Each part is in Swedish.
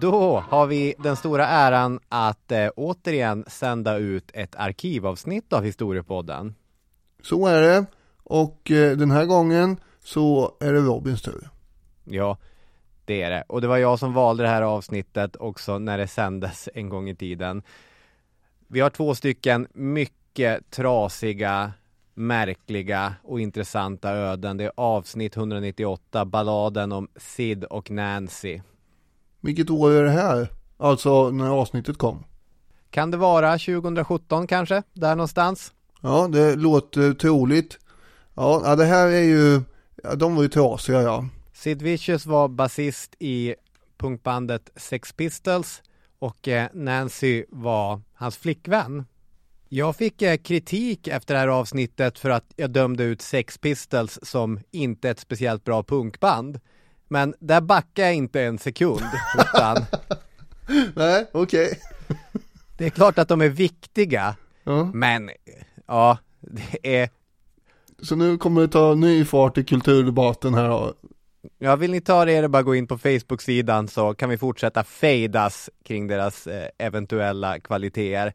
Då har vi den stora äran att eh, återigen sända ut ett arkivavsnitt av Historiepodden. Så är det. Och eh, den här gången så är det Robins tur. Ja, det är det. Och det var jag som valde det här avsnittet också när det sändes en gång i tiden. Vi har två stycken mycket trasiga, märkliga och intressanta öden. Det är avsnitt 198, balladen om Sid och Nancy. Vilket år är det här? Alltså när avsnittet kom? Kan det vara 2017 kanske? Där någonstans? Ja, det låter troligt. Ja, det här är ju, ja, de var ju trasiga ja. Sid Vicious var basist i punkbandet Sex Pistols och eh, Nancy var hans flickvän. Jag fick eh, kritik efter det här avsnittet för att jag dömde ut Sex Pistols som inte ett speciellt bra punkband. Men där backar jag inte en sekund, utan Nej, okej. Okay. Det är klart att de är viktiga, ja. men ja, det är Så nu kommer det ta ny fart i kulturdebatten här Ja, vill ni ta det är det bara gå in på Facebook-sidan så kan vi fortsätta fejdas kring deras eh, eventuella kvaliteter.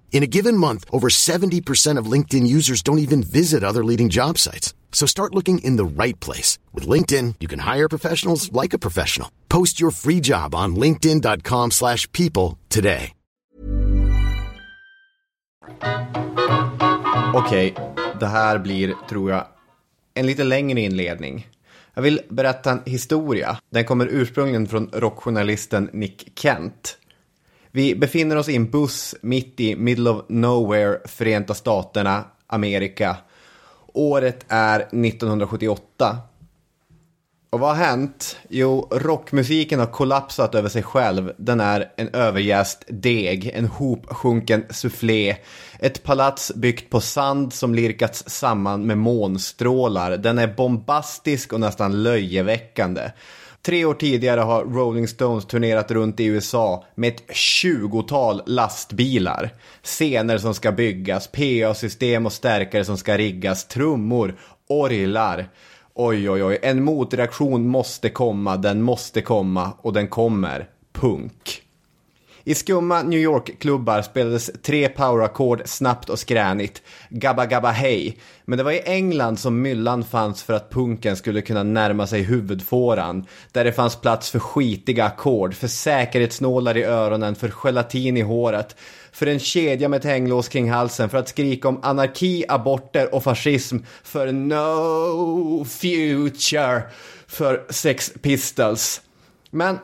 In a given month, over 70% of LinkedIn users don't even visit other leading job sites. So start looking in the right place. With LinkedIn, you can hire professionals like a professional. Post your free job on linkedin.com slash people today. Okej, okay, det här blir, tror jag, en lite längre inledning. Jag vill berätta en historia. Den kommer ursprungligen från rockjournalisten Nick Kent. Vi befinner oss i en buss mitt i middle of nowhere, Förenta Staterna, Amerika. Året är 1978. Och vad har hänt? Jo, rockmusiken har kollapsat över sig själv. Den är en överjäst deg, en hopsjunken soufflé. Ett palats byggt på sand som lirkats samman med månstrålar. Den är bombastisk och nästan löjeväckande. Tre år tidigare har Rolling Stones turnerat runt i USA med ett tjugotal lastbilar. Scener som ska byggas, PA-system och stärkare som ska riggas, trummor, orglar. Oj, oj, oj, en motreaktion måste komma, den måste komma och den kommer. Punk. I skumma New York-klubbar spelades tre powerackord snabbt och skränigt. Gabba gabba hej. Men det var i England som myllan fanns för att punken skulle kunna närma sig huvudfåran. Där det fanns plats för skitiga ackord, för säkerhetsnålar i öronen, för gelatin i håret. För en kedja med ett hänglås kring halsen för att skrika om anarki, aborter och fascism. För no future. För Sex Pistols. Men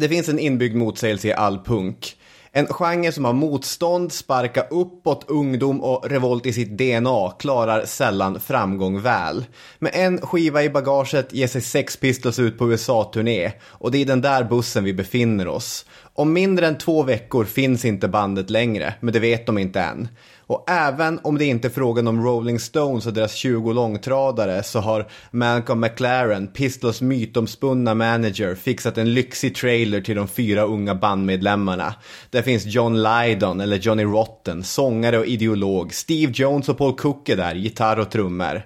det finns en inbyggd motsägelse i all punk. En genre som har motstånd, sparka uppåt, ungdom och revolt i sitt DNA klarar sällan framgång väl. Med en skiva i bagaget ger sig Sex Pistols ut på USA-turné och det är i den där bussen vi befinner oss. Om mindre än två veckor finns inte bandet längre, men det vet de inte än. Och även om det inte är frågan om Rolling Stones och deras 20 långtradare så har Malcolm McLaren, Pistols mytomspunna manager, fixat en lyxig trailer till de fyra unga bandmedlemmarna. Där finns John Lydon, eller Johnny Rotten, sångare och ideolog. Steve Jones och Paul Cook är där, gitarr och trummor.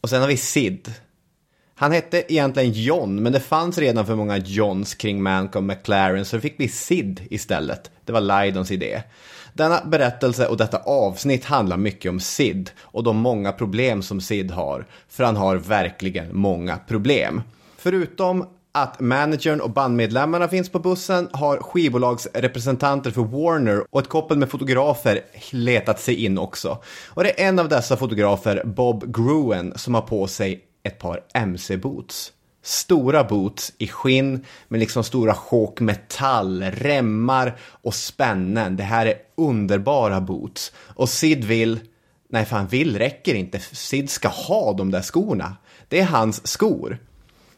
Och sen har vi Sid. Han hette egentligen John, men det fanns redan för många Johns kring Malcolm McLaren, så det fick bli Sid istället. Det var Lydons idé. Denna berättelse och detta avsnitt handlar mycket om Sid och de många problem som Sid har. För han har verkligen många problem. Förutom att managern och bandmedlemmarna finns på bussen har skivbolagsrepresentanter för Warner och ett koppel med fotografer letat sig in också. Och det är en av dessa fotografer, Bob Gruen, som har på sig ett par MC-boots. Stora boots i skinn med liksom stora chok metall, remmar och spännen. Det här är underbara boots. Och Sid vill, nej fan vill räcker inte, Sid ska ha de där skorna. Det är hans skor.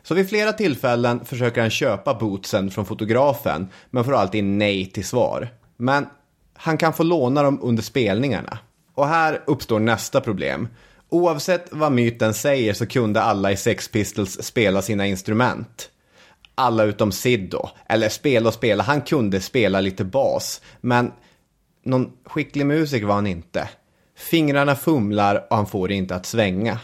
Så vid flera tillfällen försöker han köpa bootsen från fotografen, men får alltid nej till svar. Men han kan få låna dem under spelningarna. Och här uppstår nästa problem. Oavsett vad myten säger så kunde alla i Sex Pistols spela sina instrument. Alla utom Sid då. Eller spela och spela, han kunde spela lite bas. Men någon skicklig musiker var han inte. Fingrarna fumlar och han får det inte att svänga.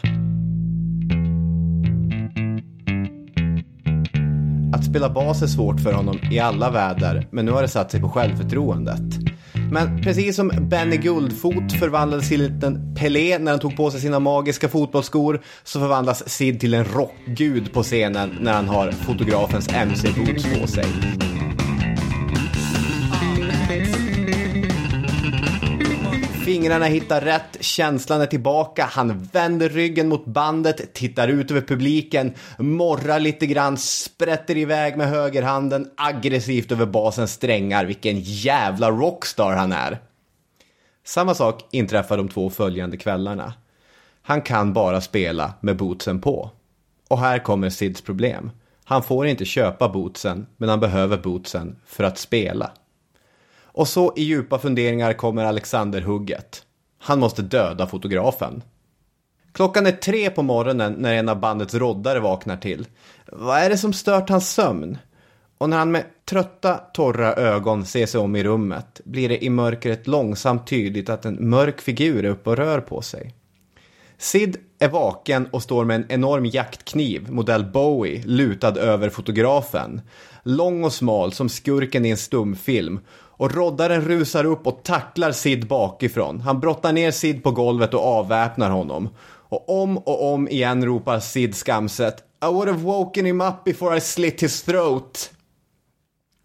Att spela bas är svårt för honom i alla väder, men nu har det satt sig på självförtroendet. Men precis som Benny Guldfot förvandlades till en liten Pelé när han tog på sig sina magiska fotbollsskor så förvandlas Sid till en rockgud på scenen när han har fotografens MC-boots på sig. Fingrarna hittar rätt, känslan är tillbaka, han vänder ryggen mot bandet, tittar ut över publiken, morrar lite grann, sprätter iväg med högerhanden aggressivt över basens strängar. Vilken jävla rockstar han är! Samma sak inträffar de två följande kvällarna. Han kan bara spela med bootsen på. Och här kommer Sids problem. Han får inte köpa bootsen, men han behöver bootsen för att spela. Och så i djupa funderingar kommer Alexander-hugget. Han måste döda fotografen. Klockan är tre på morgonen när en av bandets roddare vaknar till. Vad är det som stört hans sömn? Och när han med trötta, torra ögon ser sig om i rummet blir det i mörkret långsamt tydligt att en mörk figur är uppe och rör på sig. Sid är vaken och står med en enorm jaktkniv, modell Bowie, lutad över fotografen. Lång och smal som skurken i en stumfilm och roddaren rusar upp och tacklar Sid bakifrån. Han brottar ner Sid på golvet och avväpnar honom. Och om och om igen ropar Sid skamset I would have woken him up before I slit his throat.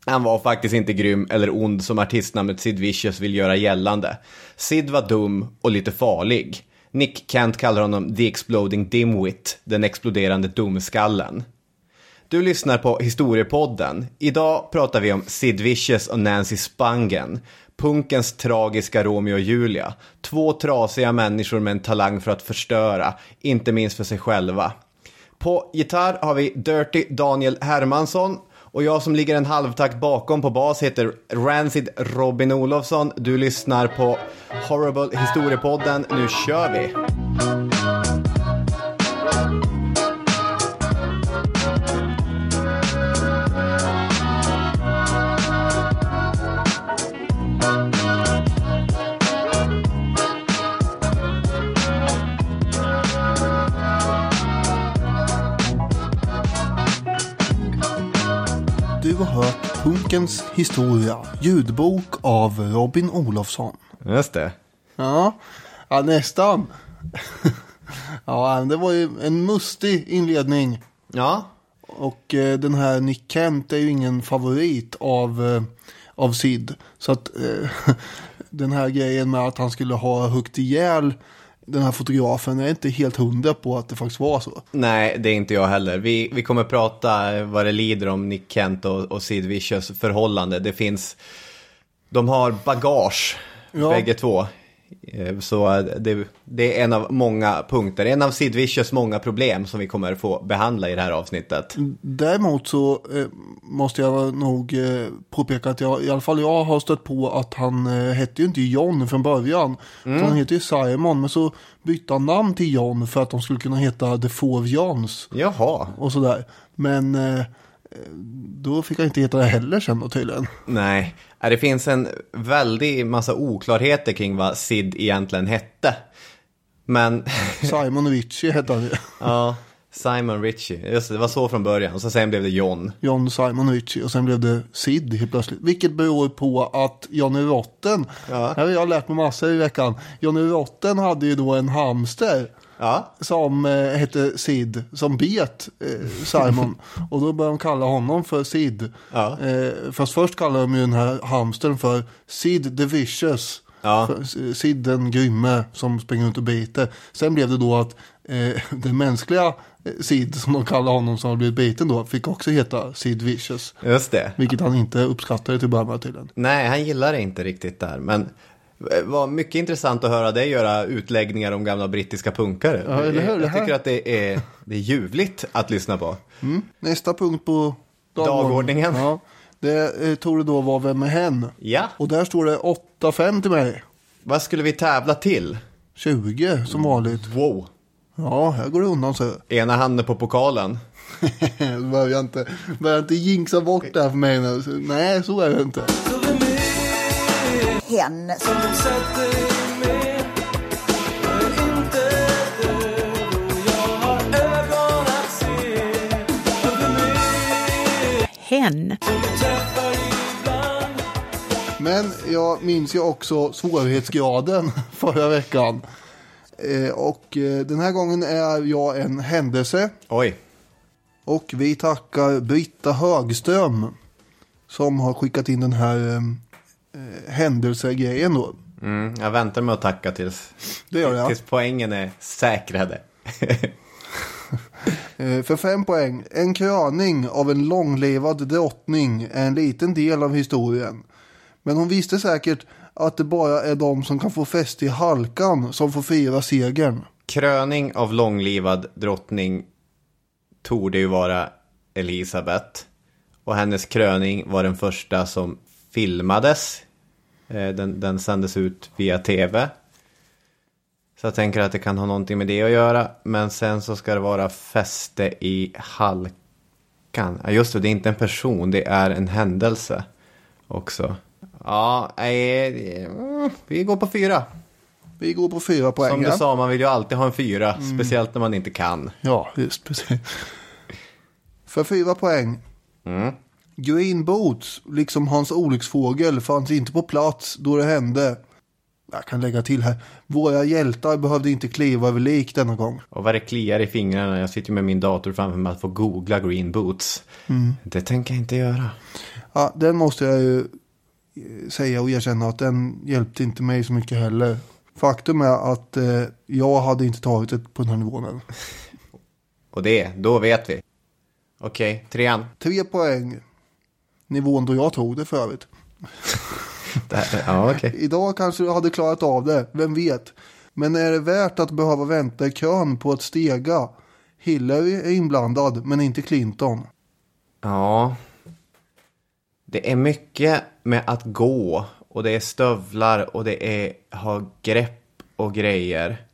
Han var faktiskt inte grym eller ond som artistnamnet Sid Vicious vill göra gällande. Sid var dum och lite farlig. Nick Kent kallar honom The Exploding Dimwit, den exploderande dumskallen. Du lyssnar på Historiepodden. Idag pratar vi om Sid Vicious och Nancy Spangen. Punkens tragiska Romeo och Julia. Två trasiga människor med en talang för att förstöra, inte minst för sig själva. På gitarr har vi Dirty Daniel Hermansson. Och jag som ligger en halvtakt bakom på bas heter Rancid Robin Olofsson. Du lyssnar på Horrible Historiepodden. Nu kör vi! Du har hört Punkens historia, ljudbok av Robin Olofsson. Just det. Ja, ja nästan. ja, det var ju en mustig inledning. Ja, Och eh, den här Nick Kent är ju ingen favorit av, eh, av Sid. Så att eh, den här grejen med att han skulle ha huggit ihjäl den här fotografen är inte helt hundra på att det faktiskt var så. Nej, det är inte jag heller. Vi, vi kommer prata vad det lider om Nick Kent och, och Sid Vicious förhållande. Det finns, de har bagage, Ja. bägge två. Eh, Så eh, det, det är en av många punkter, en av Sid Vicious många problem som vi kommer få behandla i det här avsnittet. Däremot så eh, måste jag nog eh, påpeka att jag, i alla fall jag har stött på att han eh, hette ju inte John från början. Mm. Han heter ju Simon, men så bytte han namn till John för att de skulle kunna heta The Four Johns Jaha, och sådär. Men då fick han inte heta det heller sen då tydligen. nej. Eh, Det finns en väldig massa oklarheter kring vad Sid egentligen hette. Men, Simon Ritchie hette han ju. ja, Simon Ritchie, just det, det var så från början. Och så sen blev det John. John Simon Ritchie och sen blev det Sid helt plötsligt. Vilket beror på att Johnny Rotten, Ja. här har jag lärt mig massor i veckan. Johnny Rotten hade ju då en hamster Ja, som eh, hette Sid, som bet eh, Simon. och då började de kalla honom för Sid. Ja. Eh, fast först kallade de ju den här hamstern för Sid the Vicious. Ja. Sid den grymme som springer runt och biter. Sen blev det då att eh, den mänskliga Sid som de kallar honom som har blivit biten då fick också heta Sid Vicious. just det. Vilket han inte uppskattade till början med tydligen. Nej, han gillar det inte riktigt där. Men var mycket intressant att höra dig göra utläggningar om gamla brittiska punkare. Ja, eller hur? Jag Det tycker att det är, det är ljuvligt att lyssna på. Nästa punkt på Dagordningen. Ja, det eh, tog det då vara Vem är hen? Ja, Och där står det 8-5 till mig. vad skulle vi tävla till? 20 som vanligt. Wow, Ja, här går det undan så. ena handen på pokalen. Börja inte, börja inte jinxa bort det här för mig nu. Nej, så är det inte. Hen som Hen. Men jag minns ju också svårighetsgraden förra veckan. Eh, och eh, den här gången är jag en händelse. Oj, Och vi tackar Britta Högström. Som har skickat in den här eh, eh, händelsegrejen då. mm, jag väntar med att tacka tills, Det gör jag. tills poängen är säkrade. Eh, För fem poäng. En kröning av en långlevad drottning är en liten del av historien. Men hon visste säkert att det bara är de som kan få fäste i halkan som får fira segern. Kröning av långlivad drottning torde ju vara Elisabeth. Och hennes kröning var den första som filmades. Eh, Den, den sändes ut via tv. Så jag tänker att det kan ha någonting med det att göra. Men sen så ska det vara fäste i halkan. Ja just det, det är inte en person, det är en händelse också. Ja, nej, mm, vi går på fyra. Vi går på fyra poäng. Som du sa, man vill ju alltid ha en fyra. Speciellt när man inte kan. Ja, just precis. För fyra poäng. Green Boots, liksom Hans Olycksfågel, fanns inte på plats då det hände. Jag kan lägga till här. Våra hjältar behövde inte kliva över lik denna gång. Och vad det kliar i fingrarna. Jag sitter med min dator framför mig att få googla green boots. Det tänker jag inte göra. Ja, den måste jag ju eh, säga och erkänna att den hjälpte inte mig så mycket heller. Faktum är att eh, jag hade inte tagit det på den här nivån än. Och det, då vet vi. Okej, trean. Tre poäng. Nivån då jag tog det för övrigt. Här, ja, okej. Idag kanske du hade klarat av det, vem vet. Men är det värt att behöva vänta i kön på ett stega? Hillary är inblandad, men inte Clinton. Ja. Det är mycket med att gå. Och det är stövlar och det är ha grepp och grejer.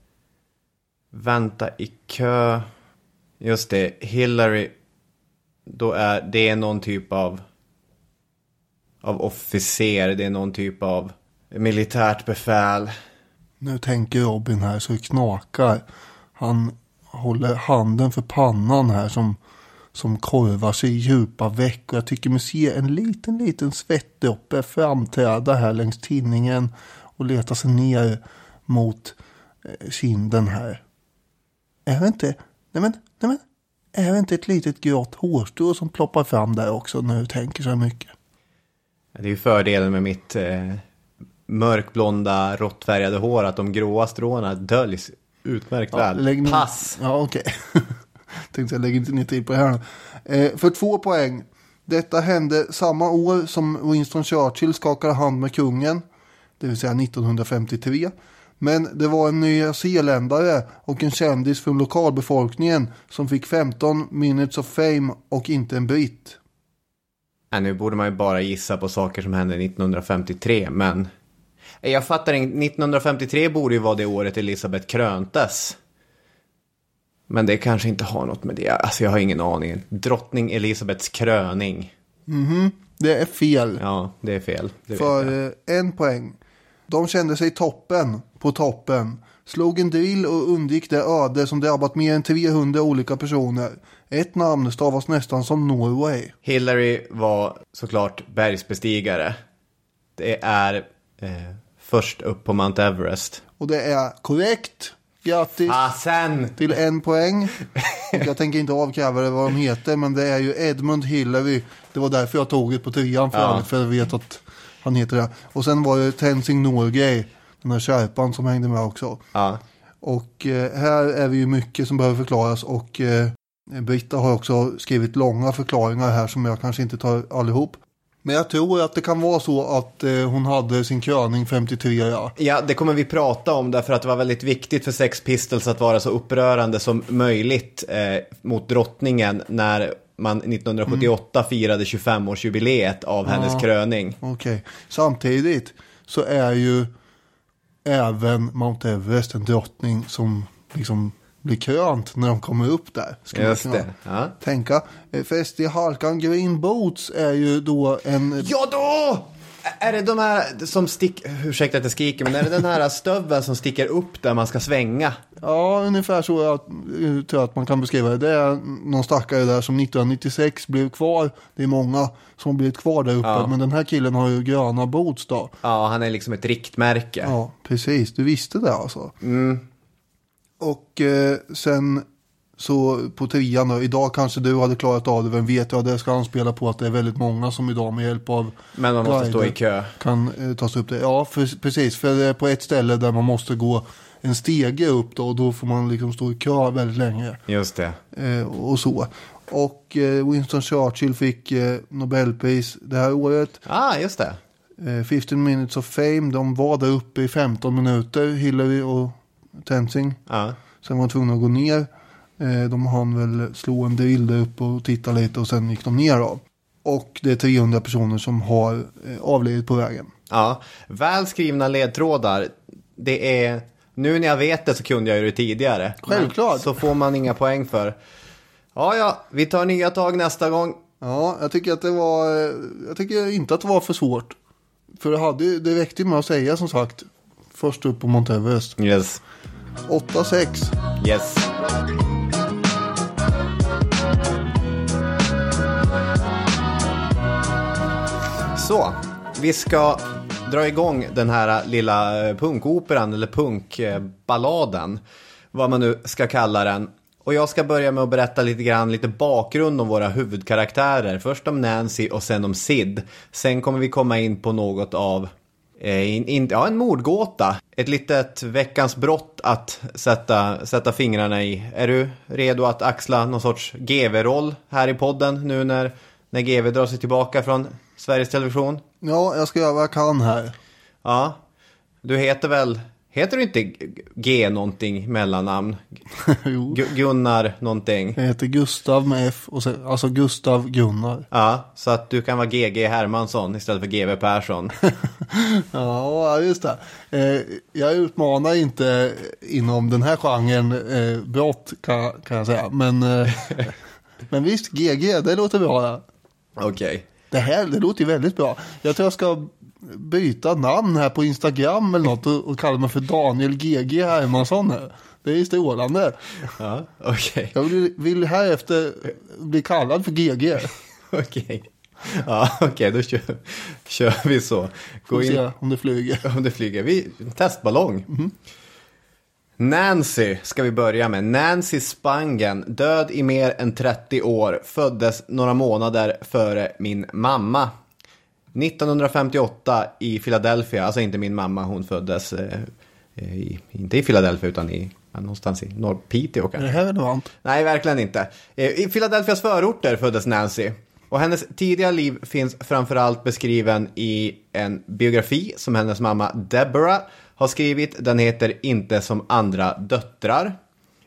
Vänta i kö. Just det, Hillary. Då är det är någon typ av av officer. Det är någon typ av militärt befäl. Nu tänker Robin här så det knakar. Han håller handen för pannan här som, som korvar sig i djupa veck. Och jag tycker mig se en liten, liten svettdroppe framträda här längs tinningen och leta sig ner mot eh, kinden här. Är det inte, nej men, nej men, är det inte ett litet grått hårstrå som ploppar fram där också när du tänker så mycket? Det är ju fördelen med mitt eh, mörkblonda råttfärgade hår att de gråa stråna döljs utmärkt väl. lägg Pass! Ja, okej. Tänkte jag lägger inte ner tid på det här. Eh, för två poäng. Detta hände samma år som Winston Churchill skakade hand med kungen. Det vill säga 1953. Men det var en nyzeeländare och en kändis från lokalbefolkningen som fick 15 minutes of fame och inte en britt. Nej, nu borde man ju bara gissa på saker som hände 1953, men... Jag fattar inte, 1953 borde ju vara det året Elisabeth kröntes. Men det kanske inte har något med det, alltså jag har ingen aning. Drottning Elisabeths kröning. Det är fel. Ja, det är fel. Det för eh, en poäng. De kände sig toppen på toppen. Slog en drill och undgick det öde som drabbat mer än 300 olika personer. Ett namn stavas nästan som Norway. Hillary var såklart bergsbestigare. Det är eh, först upp på Mount Everest. Och det är korrekt. Grattis Fasen! till en poäng. Och jag tänker inte avkräva det vad de heter, men det är ju Edmund Hillary. Det var därför jag tog det på trean för Ja. för jag vet att han heter det. Och sen var det Tenzing Norgay, den här kärpan som hängde med också. Ja. Och eh, här är vi ju mycket som behöver förklaras och eh, Britta har också skrivit långa förklaringar här som jag kanske inte tar allihop. Men jag tror att det kan vara så att eh, hon hade sin kröning 53 ja. Ja, det kommer vi prata om därför att det var väldigt viktigt för Sex Pistols att vara så upprörande som möjligt eh, mot drottningen när man 1978 firade 25-årsjubileet av hennes kröning. Okej. Samtidigt så är ju även Mount Everest en drottning som liksom blir krönt när de kommer upp där. Ska man Just kunna det. Ja. Tänka. Eh, Fäst i halkan Green Boots är ju då en... ja då! Är det de här som stick... Ursäkta att jag skriker, men är det den här stöveln som sticker upp där man ska svänga? Ja, ungefär så jag, eh, tror jag att man kan beskriva det. Det är någon stackare där som 1996 blev kvar. Det är många som har blivit kvar där uppe. Ja. Men den här killen har ju gröna boots då. Ja, han är liksom ett riktmärke. Ja, precis. Du visste det alltså. Och eh, sen så på trean då. Idag kanske du hade klarat av det. Vem vet jag. Det ska han spela på att det är väldigt många som idag med hjälp av Men man måste stå i kö. Kan eh, tas upp det. Ja, för, precis. För det är på ett ställe där man måste gå en stege upp då. Och då får man liksom stå i kö väldigt länge. Just det. Eh, och så. Och eh, Winston Churchill fick eh, Nobelpris det här året. Ah, just det. Eh, 15 minutes of fame. De var där uppe i 15 minuter. Hillary och Tenzing. Ja. Sen var de tvungna att gå ner. Eh, de hann väl slå en drill där uppe och titta lite och sen gick de ner då. Och det är 300 personer som har eh, avlidit på vägen. Ja, väl skrivna ledtrådar. Det är, nu när jag vet det så kunde jag ju det tidigare. Självklart. Så får man inga poäng för. Ja, ja, vi tar nya tag nästa gång. Ja, jag tycker att det var, eh, jag tycker inte att det var för svårt. För det, hade, det räckte ju med att säga som sagt. Först upp på Mount Everest. Yes. 8-6. Yes. Så, vi ska dra igång den här lilla eh, punkoperan eller punkballaden. Vad man nu ska kalla den. Och jag ska börja med att berätta lite grann, lite bakgrund om våra huvudkaraktärer. Först om Nancy och sen om Sid. Sen kommer vi komma in på något av in, in, ja, en mordgåta. Ett litet veckans brott att sätta, sätta fingrarna i. Är du redo att axla någon sorts GV-roll här i podden nu när, när GV drar sig tillbaka från Sveriges Television? Ja, jag ska göra vad jag kan här. Ja, du heter väl, heter du inte G- någonting mellannamn? Gunnar någonting? Jag heter Gustav med F och sen, alltså Gustav Gunnar. Ja, så att du kan vara GG Hermansson istället för GV Persson. Ja, just det. Eh, jag utmanar inte inom den här genren eh, brott kan, kan jag säga. Men, eh, men visst, GG, det låter bra. Okej. Det här, det låter ju väldigt bra. Jag tror jag ska byta namn här på Instagram eller något och, och kalla mig för Daniel GG Hermansson. Det är strålande. Ja, okej. Jag vill, vill här efter bli kallad för GG. Okej. Ja, okej, då kör, kör vi så. Får Gå in se om det flyger. om det flyger. Vi, testballong. Nancy ska vi börja med. Nancy Spangen, död i mer än 30 år, föddes några månader före min mamma. 1958 i Philadelphia, alltså inte min mamma, hon föddes eh, i, inte i Philadelphia utan i, någonstans i Norr Piteå Är kanske. det här relevant? Nej, verkligen inte. Eh, I Philadelphias förorter föddes Nancy. Och hennes tidiga liv finns framförallt beskriven i en biografi som hennes mamma Deborah har skrivit. Den heter Inte som andra döttrar.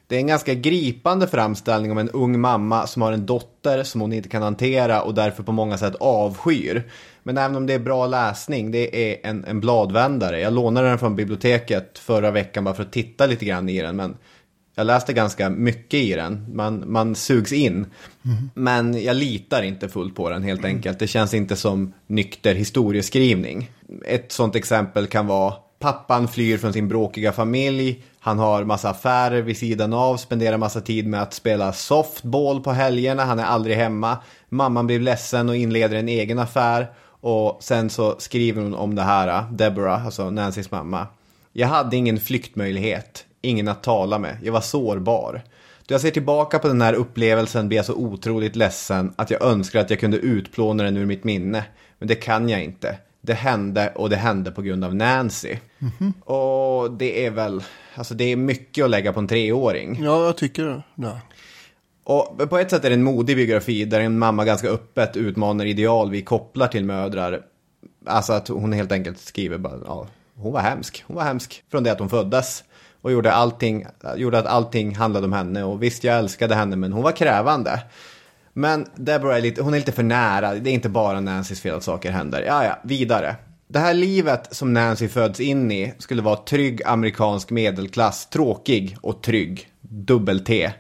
Det är en ganska gripande framställning om en ung mamma som har en dotter som hon inte kan hantera och därför på många sätt avskyr. Men även om det är bra läsning, det är en, en bladvändare. Jag lånade den från biblioteket förra veckan bara för att titta lite grann i den. Men jag läste ganska mycket i den. Man, man sugs in. Men jag litar inte fullt på den helt enkelt. Det känns inte som nykter historieskrivning. Ett sånt exempel kan vara Pappan flyr från sin bråkiga familj. Han har massa affärer vid sidan av, spenderar massa tid med att spela softball på helgerna. Han är aldrig hemma. Mamman blir ledsen och inleder en egen affär. Och sen så skriver hon om det här, äh, Deborah, alltså Nancys mamma. Jag hade ingen flyktmöjlighet, ingen att tala med. Jag var sårbar. Då jag ser tillbaka på den här upplevelsen blir jag så otroligt ledsen att jag önskar att jag kunde utplåna den ur mitt minne. Men det kan jag inte. Det hände och det hände på grund av Nancy. Och det är väl, alltså det är mycket att lägga på en treåring. Ja, jag tycker det. Och på ett sätt är det en modig biografi där en mamma ganska öppet utmanar ideal vi kopplar till mödrar. Alltså att hon helt enkelt skriver bara, ja, hon var hemsk. Hon var hemsk från det att hon föddes. Och gjorde, allting, gjorde att allting handlade om henne. Och visst, jag älskade henne, men hon var krävande. Men Deborah är lite, hon är lite för nära. Det är inte bara Nancys fel att saker händer. Ja, ja, vidare. Det här livet som Nancy föds in i skulle vara trygg amerikansk medelklass. Tråkig och trygg. Dubbel-T.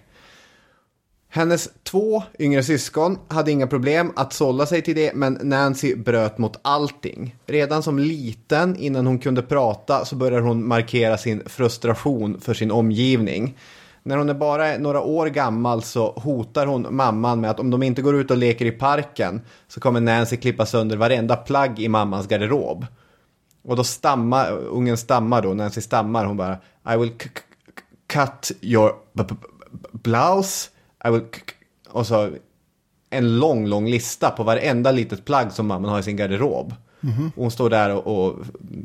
Hennes två yngre syskon hade inga problem att sålla sig till det, men Nancy bröt mot allting. Redan som liten, innan hon kunde prata, så började hon markera sin frustration för sin omgivning. När hon är bara några år gammal så hotar hon mamman med att om de inte går ut och leker i parken så kommer Nancy klippa sönder varenda plagg i mammans garderob. Och då stammar, ungen stammar då, Nancy stammar, hon bara I will cut your blouse, I will och så en lång, lång lista på varenda litet plagg som mamman har i sin garderob. Och hon står där och, och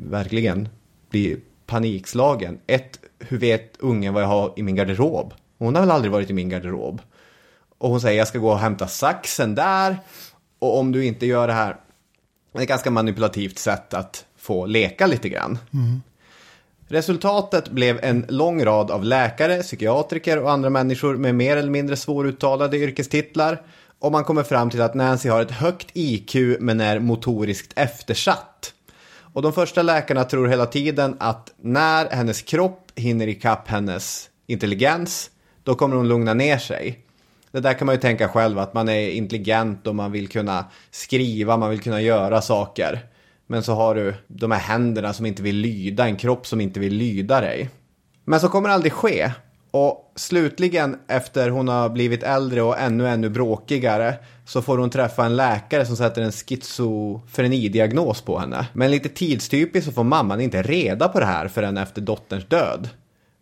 verkligen blir panikslagen. Ett, hur vet ungen vad jag har i min garderob? Hon har väl aldrig varit i min garderob. Och hon säger jag ska gå och hämta saxen där. Och om du inte gör det här. Det är ett ganska manipulativt sätt att få leka lite grann. Resultatet blev en lång rad av läkare, psykiatriker och andra människor med mer eller mindre svåruttalade yrkestitlar. Och man kommer fram till att Nancy har ett högt IQ men är motoriskt eftersatt. Och de första läkarna tror hela tiden att när hennes kropp hinner ikapp hennes intelligens, då kommer hon lugna ner sig. Det där kan man ju tänka själv, att man är intelligent och man vill kunna skriva, man vill kunna göra saker. Men så har du de här händerna som inte vill lyda, en kropp som inte vill lyda dig. Men så kommer det aldrig ske. Och slutligen, efter hon har blivit äldre och ännu, ännu bråkigare, så får hon träffa en läkare som sätter en schizofrenidiagnos på henne. Men lite tidstypiskt så får mamman inte reda på det här förrän efter dotterns död.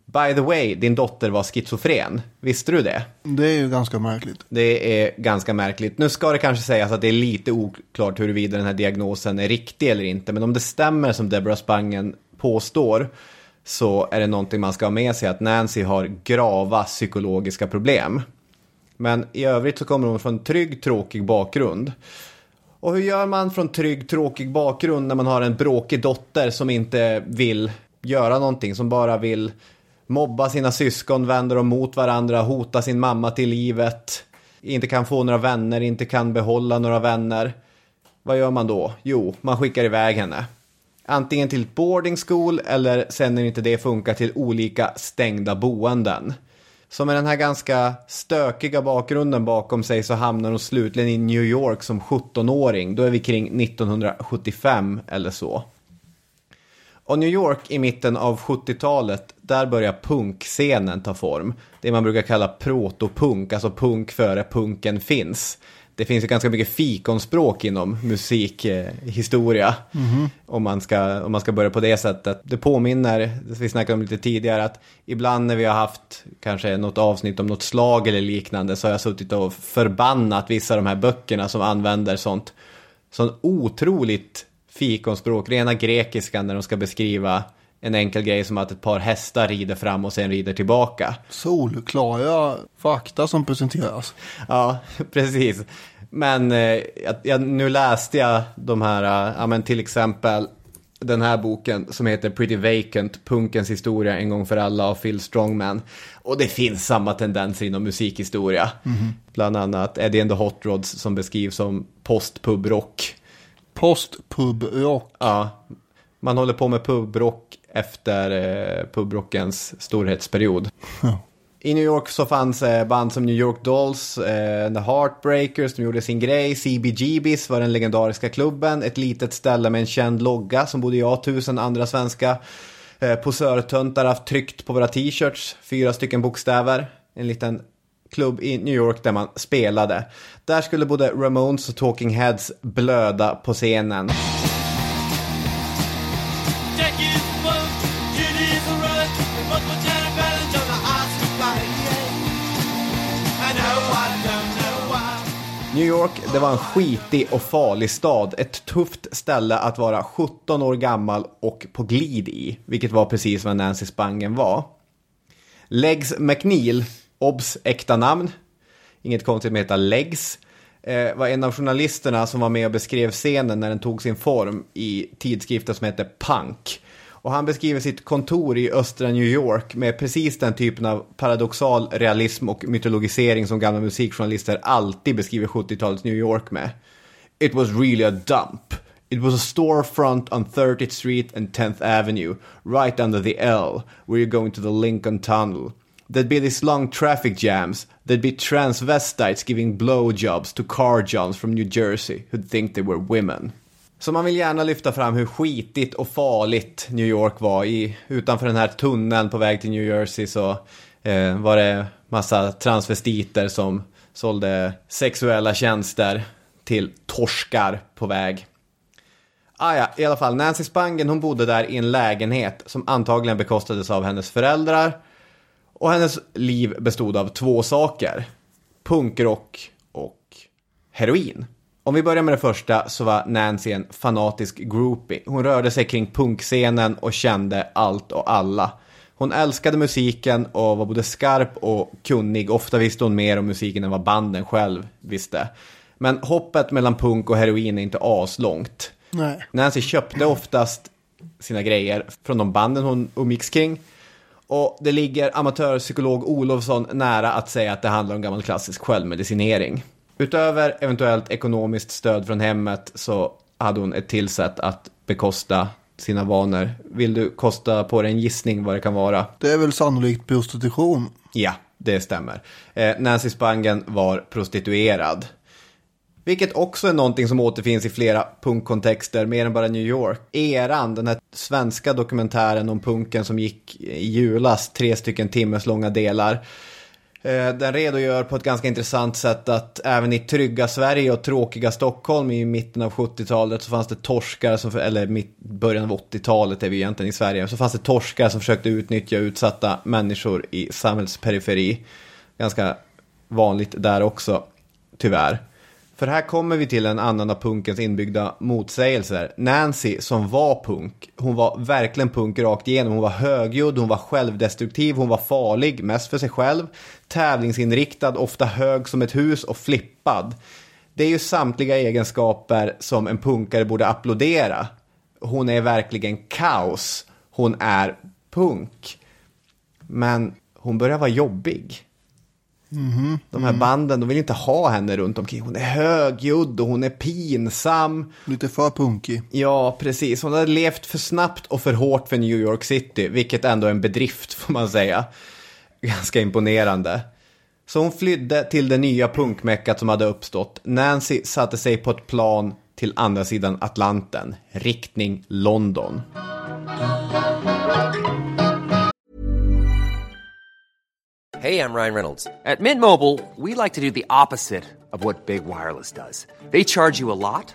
By the way, din dotter var schizofren. Visste du det? Det är ju ganska märkligt. Det är ganska märkligt. Nu ska det kanske sägas att det är lite oklart huruvida den här diagnosen är riktig eller inte. Men om det stämmer som Deborah Spangen påstår så är det någonting man ska ha med sig att Nancy har grava psykologiska problem. Men i övrigt så kommer hon från trygg, tråkig bakgrund. Och hur gör man från trygg, tråkig bakgrund när man har en bråkig dotter som inte vill göra någonting, som bara vill mobba sina syskon, vända dem mot varandra, hota sin mamma till livet, inte kan få några vänner, inte kan behålla några vänner. Vad gör man då? Jo, man skickar iväg henne. Antingen till boarding school eller sen när inte det funkar till olika stängda boenden. Så med den här ganska stökiga bakgrunden bakom sig så hamnar hon slutligen i New York som 17-åring. Då är vi kring 1975 eller så. Och New York i mitten av 70-talet, där börjar punkscenen ta form. Det man brukar kalla protopunk, alltså punk före punken finns. Det finns ju ganska mycket fikonspråk inom musikhistoria. Om, man ska, om man ska börja på det sättet. Det påminner, vi snackade om lite tidigare, att ibland när vi har haft kanske något avsnitt om något slag eller liknande så har jag suttit och förbannat vissa av de här böckerna som använder sånt, sånt otroligt fikonspråk, rena grekiskan när de ska beskriva en enkel grej som att ett par hästar rider fram och sen rider tillbaka. Solklara fakta som presenteras. Ja, precis. Men eh, jag, nu läste jag de här, eh, ja men till exempel den här boken som heter Pretty Vacant, punkens historia en gång för alla av Phil Strongman. Och det finns samma tendenser inom musikhistoria. Bland annat Eddie and the Hot Rods som beskrivs som postpubrock. Postpubrock. Ja, man håller på med pubrock efter eh, pubrockens storhetsperiod. I New York så fanns eh, band som New York Dolls, eh, The Heartbreakers, de gjorde sin grej. CBGBs var den legendariska klubben, ett litet ställe med en känd logga som både jag och tusen andra svenska eh, posörtöntar haft tryckt på våra t-shirts. Fyra stycken bokstäver, en liten klubb i New York där man spelade. Där skulle både Ramones och Talking Heads blöda på scenen. New York, det var en skitig och farlig stad. Ett tufft ställe att vara 17 år gammal och på glid i. Vilket var precis vad Nancy Spangen var. Legs McNeil, obs äkta namn. Inget konstigt med att heta Legs. Eh, var en av journalisterna som var med och beskrev scenen när den tog sin form i tidskriften som hette Punk. Och han beskriver sitt kontor i östra New York med precis den typen av paradoxal realism och mytologisering som gamla musikjournalister alltid beskriver 70-talets New York med. It was really a dump. It was a storefront on 30th Street and 10th Avenue, right under the L, where you're going to the Lincoln Tunnel. There'd be these long traffic jams. There'd be transvestites giving blowjobs to car johns from New Jersey who'd think they were women. Så man vill gärna lyfta fram hur skitigt och farligt New York var. I, utanför den här tunneln på väg till New Jersey så eh, var det massa transvestiter som sålde sexuella tjänster till torskar på väg. Ah, ja, i alla fall, Nancy Spangen hon bodde där i en lägenhet som antagligen bekostades av hennes föräldrar. Och hennes liv bestod av två saker. Punkrock och heroin. Om vi börjar med det första så var Nancy en fanatisk groupie. Hon rörde sig kring punkscenen och kände allt och alla. Hon älskade musiken och var både skarp och kunnig. Ofta visste hon mer om musiken än vad banden själv visste. Men hoppet mellan punk och heroin är inte aslångt. Nej. Nancy köpte oftast sina grejer från de banden hon umgicks kring. Och det ligger amatörpsykolog Olofsson nära att säga att det handlar om gammal klassisk självmedicinering. Utöver eventuellt ekonomiskt stöd från hemmet så hade hon ett till sätt att bekosta sina vanor. Vill du kosta på dig en gissning vad det kan vara? Det är väl sannolikt prostitution. Ja, det stämmer. Eh, Nancy Spangen var prostituerad. Vilket också är någonting som återfinns i flera punkkontexter, mer än bara New York. Eran, den här svenska dokumentären om punken som gick i julas, tre stycken timmes långa delar. Eh, den redogör på ett ganska intressant sätt att även i trygga Sverige och tråkiga Stockholm i mitten av 70-talet så fanns det torskar, som, eller mitt, början av 80-talet är vi egentligen i Sverige, så fanns det torskar som försökte utnyttja utsatta människor i samhällsperiferi. Ganska vanligt där också, tyvärr. För här kommer vi till en annan av punkens inbyggda motsägelser. Nancy, som var punk, hon var verkligen punk rakt igenom. Hon var högljudd, hon var självdestruktiv, hon var farlig, mest för sig själv. Tävlingsinriktad, ofta hög som ett hus och flippad. Det är ju samtliga egenskaper som en punkare borde applådera. Hon är verkligen kaos. Hon är punk. Men hon börjar vara jobbig. De här banden, de vill inte ha henne runt omkring. Hon är högljudd och hon är pinsam. Lite för punkig. Ja, precis. Hon hade levt för snabbt och för hårt för New York City, vilket ändå är en bedrift får man säga. Ganska imponerande. Så hon flydde till det nya punkmeckat som hade uppstått. Nancy satte sig på ett plan till andra sidan Atlanten, riktning London. Hey, I'm Ryan Reynolds. At Mint Mobile, we like to do the opposite of what Big Wireless does. They charge you a lot,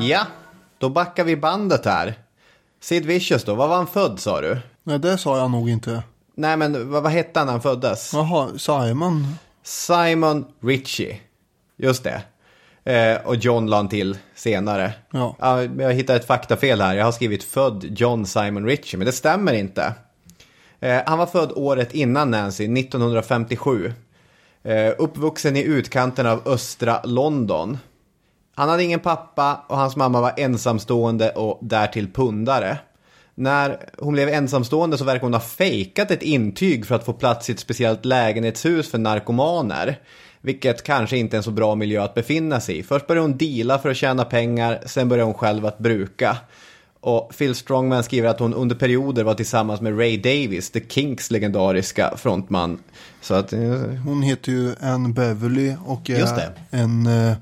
Ja, då backar vi bandet här. Sid Vicious då, vad var han född sa du? Nej, det sa jag nog inte. Nej men vad, vad hette han när han föddes? Jaha, Simon. Simon Ritchie. Just det. Eh, och John la han till senare. Ja. jag hittar ett faktafel här. Jag har skrivit född John Simon Ritchie, men det stämmer inte. Eh, han var född året innan Nancy, 1957. Eh, uppvuxen i utkanten av östra London. Han hade ingen pappa och hans mamma var ensamstående och därtill pundare. När hon blev ensamstående så verkar hon ha fejkat ett intyg för att få plats i ett speciellt lägenhetshus för narkomaner. Vilket kanske inte är en så bra miljö att befinna sig i. Först började hon deala för att tjäna pengar, sen började hon själv att bruka. Och Phil Strongman skriver att hon under perioder var tillsammans med Ray Davis, The Kinks legendariska frontman. Så att, eh, Hon heter ju Ann Beverly och är en eh, eh,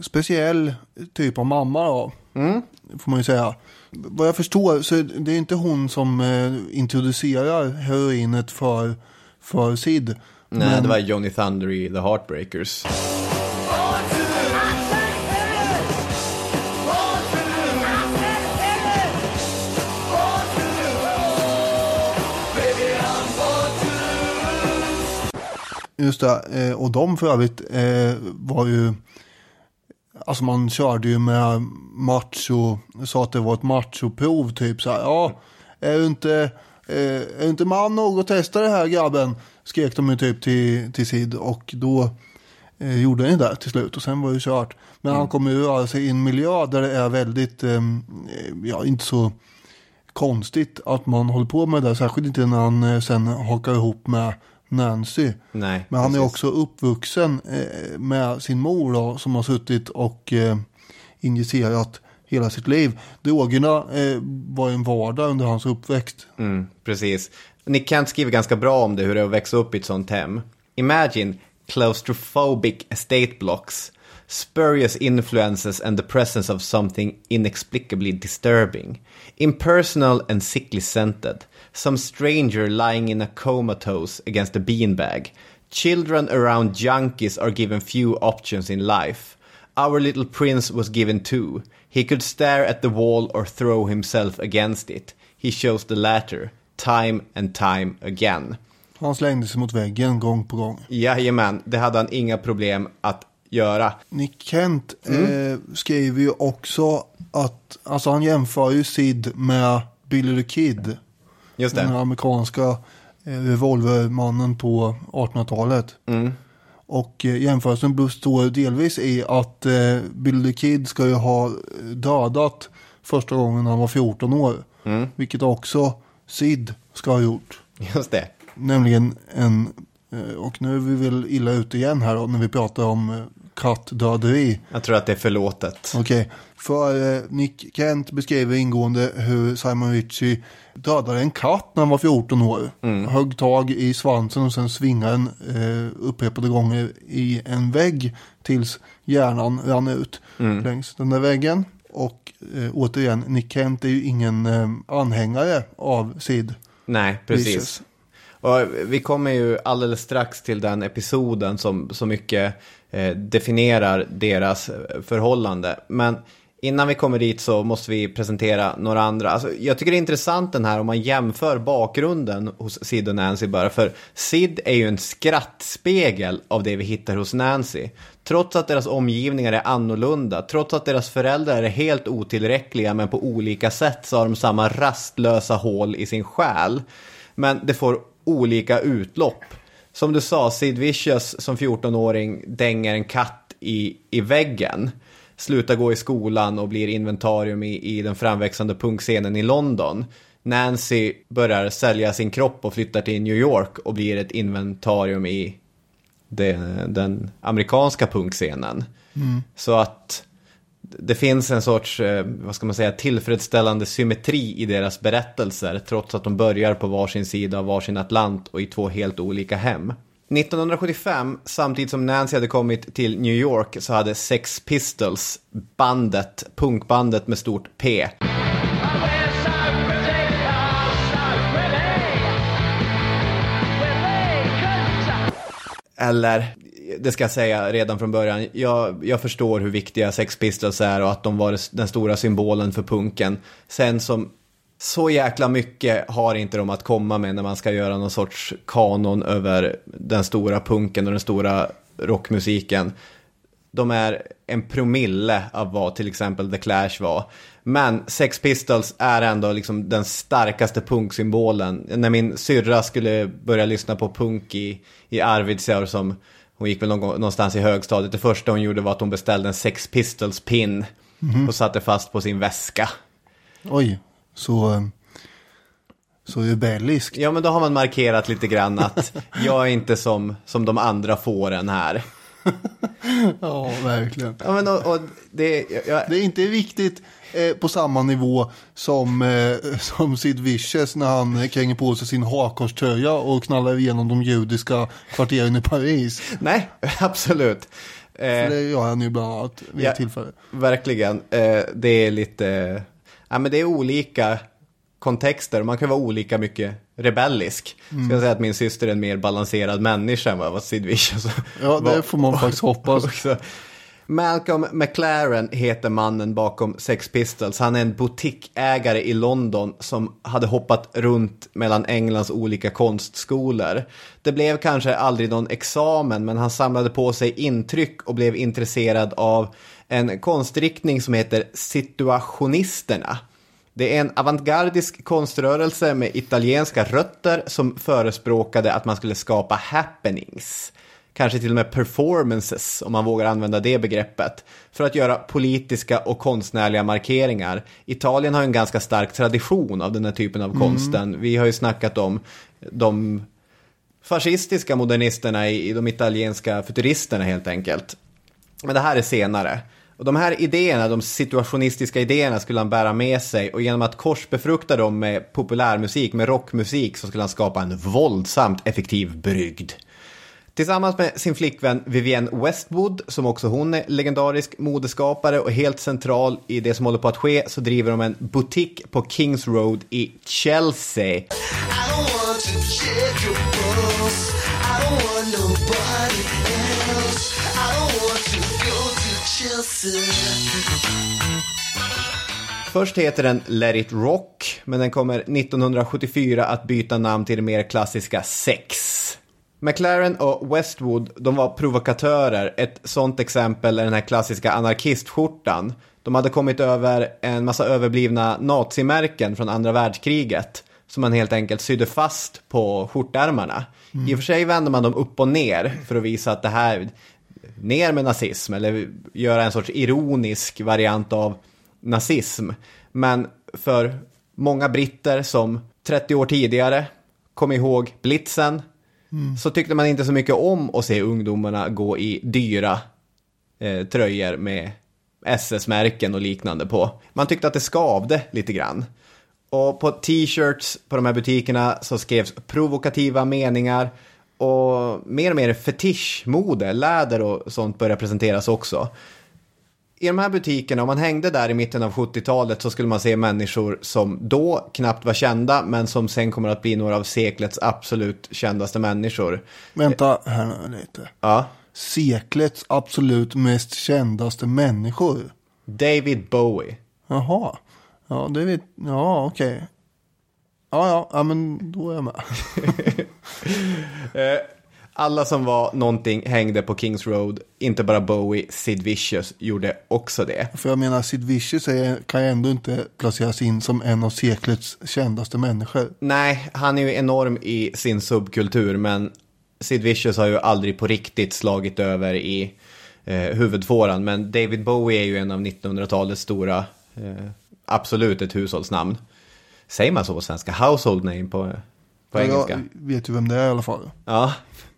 speciell typ av mamma då. Mm. Får man ju säga. Vad jag förstår så är det inte hon som eh, introducerar heroinet för, för Sid. nej, Men- det var Johnny Thunder i The Heartbreakers. Just det, eh, och de för övrigt eh, var ju, alltså man körde ju med macho, sa att det var ett machoprov typ så här, ja, är du inte, eh, är du inte man nog att testa det här grabben? Skrek de ju typ till, till Sid och då eh, gjorde han ju det till slut och sen var det kört. Men han kommer ju röra sig i en miljö där det är väldigt, eh, ja inte så konstigt att man håller på med det, särskilt inte när han eh, sen hakar ihop med Nancy. Nej, Men han är precis. också uppvuxen eh, med sin mor då, som har suttit och eh, injicerat hela sitt liv. Drogerna eh, var en vardag under hans uppväxt. Mm, precis. Nick Kent skriver ganska bra om det, hur det är att växa upp i ett sånt hem. Imagine claustrophobic estate blocks, spurious influences and the presence of something inexplicably disturbing. Impersonal and sickly scented. Some stranger lying in a comatose against a beanbag. Children around junkies are given few options in life. Our little prince was given two. He could stare at the wall or throw himself against it. He chose the latter, time and time again. Han slängde sig mot väggen gång på gång. Jajamän, det hade han inga problem att göra. Nick Kent eh, skriver ju också att, alltså han jämför ju Sid med Billy the Kid. Just Den det. amerikanska eh, revolvermannen på 1800-talet. Och eh, jämförelsen består delvis i att eh, Billy the Kid ska ju ha dödat första gången han var 14 år. Vilket också Sid ska ha gjort. Just det. Nämligen en, eh, och nu är vi väl illa ute igen här då, när vi pratar om kattdöderi. Jag tror att det är förlåtet. Okej, för eh, Nick Kent beskriver ingående hur Simon Ritchie dödade en katt när han var 14 år. Högg tag i svansen och sen svingade den eh, upprepade gånger i en vägg tills hjärnan rann ut längs den där väggen. Och eh, återigen, Nick Kent är ju ingen eh, anhängare av Sid. Nej, precis. Vicious. Och vi kommer ju alldeles strax till den episoden som så mycket eh, definierar deras eh, förhållande. Men Innan vi kommer dit så måste vi presentera några andra. Alltså, jag tycker det är intressant den här om man jämför bakgrunden hos Sid och Nancy bara. För Sid är ju en skrattspegel av det vi hittar hos Nancy. Trots att deras omgivningar är annorlunda, trots att deras föräldrar är helt otillräckliga men på olika sätt så har de samma rastlösa hål i sin själ. Men det får olika utlopp. Som du sa, Sid Vicious som 14-åring dänger en katt i, i väggen. Slutar gå i skolan och blir inventarium i, i den framväxande punkscenen i London. Nancy börjar sälja sin kropp och flyttar till New York och blir ett inventarium i det, den amerikanska punkscenen. Så att det finns en sorts, eh, vad ska man säga, tillfredsställande symmetri i deras berättelser trots att de börjar på varsin sida av varsin Atlant och i två helt olika hem. 1975, samtidigt som Nancy hade kommit till New York, så hade Sex Pistols, bandet, punkbandet med stort P, Eller, det ska jag säga redan från början, jag, jag förstår hur viktiga Sex Pistols är och att de var den stora symbolen för punken. Sen som så jäkla mycket har inte de att komma med när man ska göra någon sorts kanon över den stora punken och den stora rockmusiken. De är en promille av vad till exempel The Clash var. Men Sex Pistols är ändå liksom den starkaste punksymbolen. När min syrra skulle börja lyssna på punk i, i Arvidsjaur som hon gick väl någon, någonstans i högstadiet. Det första hon gjorde var att hon beställde en Sex Pistols pin och satte fast på sin väska. Oj, så, eh, så rebelliskt. Ja, men då har man markerat lite grann att jag är inte som, som de andra fåren här. Ja, verkligen. Ja, men och, och det, jag, Det är inte riktigt eh, på samma nivå som, eh, som Sid Vicious när han kränger på sig sin hakkorströja och knallar igenom de judiska kvarteren i Paris. nej, absolut. För Eh, det gör han ju bland annat vid Ja. ett tillfälle. verkligen. Eh, det är lite, ja men det är olika kontexter. Man kan vara olika mycket rebellisk. Ska jag säga att min syster är en mer balanserad människa än vad Sid Vicious Ja, det får man faktiskt hoppas. också. Malcolm McLaren heter mannen bakom Sex Pistols. Han är en butiksägare i London som hade hoppat runt mellan Englands olika konstskolor. Det blev kanske aldrig någon examen, men han samlade på sig intryck och blev intresserad av en konstriktning som heter situationisterna. Det är en avantgardisk konströrelse med italienska rötter som förespråkade att man skulle skapa happenings. Kanske till och med performances, om man vågar använda det begreppet, för att göra politiska och konstnärliga markeringar. Italien har en ganska stark tradition av den här typen av konsten. Vi har ju snackat om de fascistiska modernisterna i i de italienska futuristerna helt enkelt. Men det här är senare. Och de här idéerna, de situationistiska idéerna skulle han bära med sig och genom att korsbefrukta dem med populärmusik, med rockmusik så skulle han skapa en våldsamt effektiv brygd. Tillsammans med sin flickvän Vivienne Westwood, som också hon är legendarisk modeskapare och helt central i det som håller på att ske, så driver de en butik på Kings Road i Chelsea. Först heter den Let It Rock, men den kommer 1974 att byta namn till det mer klassiska Sex. McLaren och Westwood, de var provokatörer. Ett sånt exempel är den här klassiska anarkistskjortan. De hade kommit över en massa överblivna nazimärken från andra världskriget. Som man helt enkelt sydde fast på skjortärmarna. I och för sig vände man dem upp och ner för att visa att det här, ner med nazism. Eller göra en sorts ironisk variant av nazism. Men för många britter som 30 år tidigare kom ihåg blitzen så tyckte man inte så mycket om att se ungdomarna gå i dyra eh, tröjor med SS-märken och liknande på. Man tyckte att det skavde lite grann. Och på t-shirts på de här butikerna så skrevs provokativa meningar och mer och mer fetischmode, läder och sånt började presenteras också. I de här butikerna, om man hängde där i mitten av 70-talet så skulle man se människor som då knappt var kända men som sen kommer att bli några av seklets absolut kändaste människor. Vänta här nu lite. Ja, Seklets absolut mest kändaste människor. David Bowie. Jaha. Ja, det vet... Ja, okej. Ja, ja, ja, men då är jag med. Alla som var någonting hängde på Kings Road, inte bara Bowie, Sid Vicious gjorde också det. För jag menar, Sid Vicious är, kan ju ändå inte placeras in som en av seklets kändaste människor. Nej, han är ju enorm i sin subkultur, men Sid Vicious har ju aldrig på riktigt slagit över i eh, huvudfåran. Men David Bowie är ju en av 1900-talets stora, eh, absolut ett hushållsnamn. Säger man så på svenska? Household name på, på engelska? Jag vet ju vem det är i alla fall. Ja,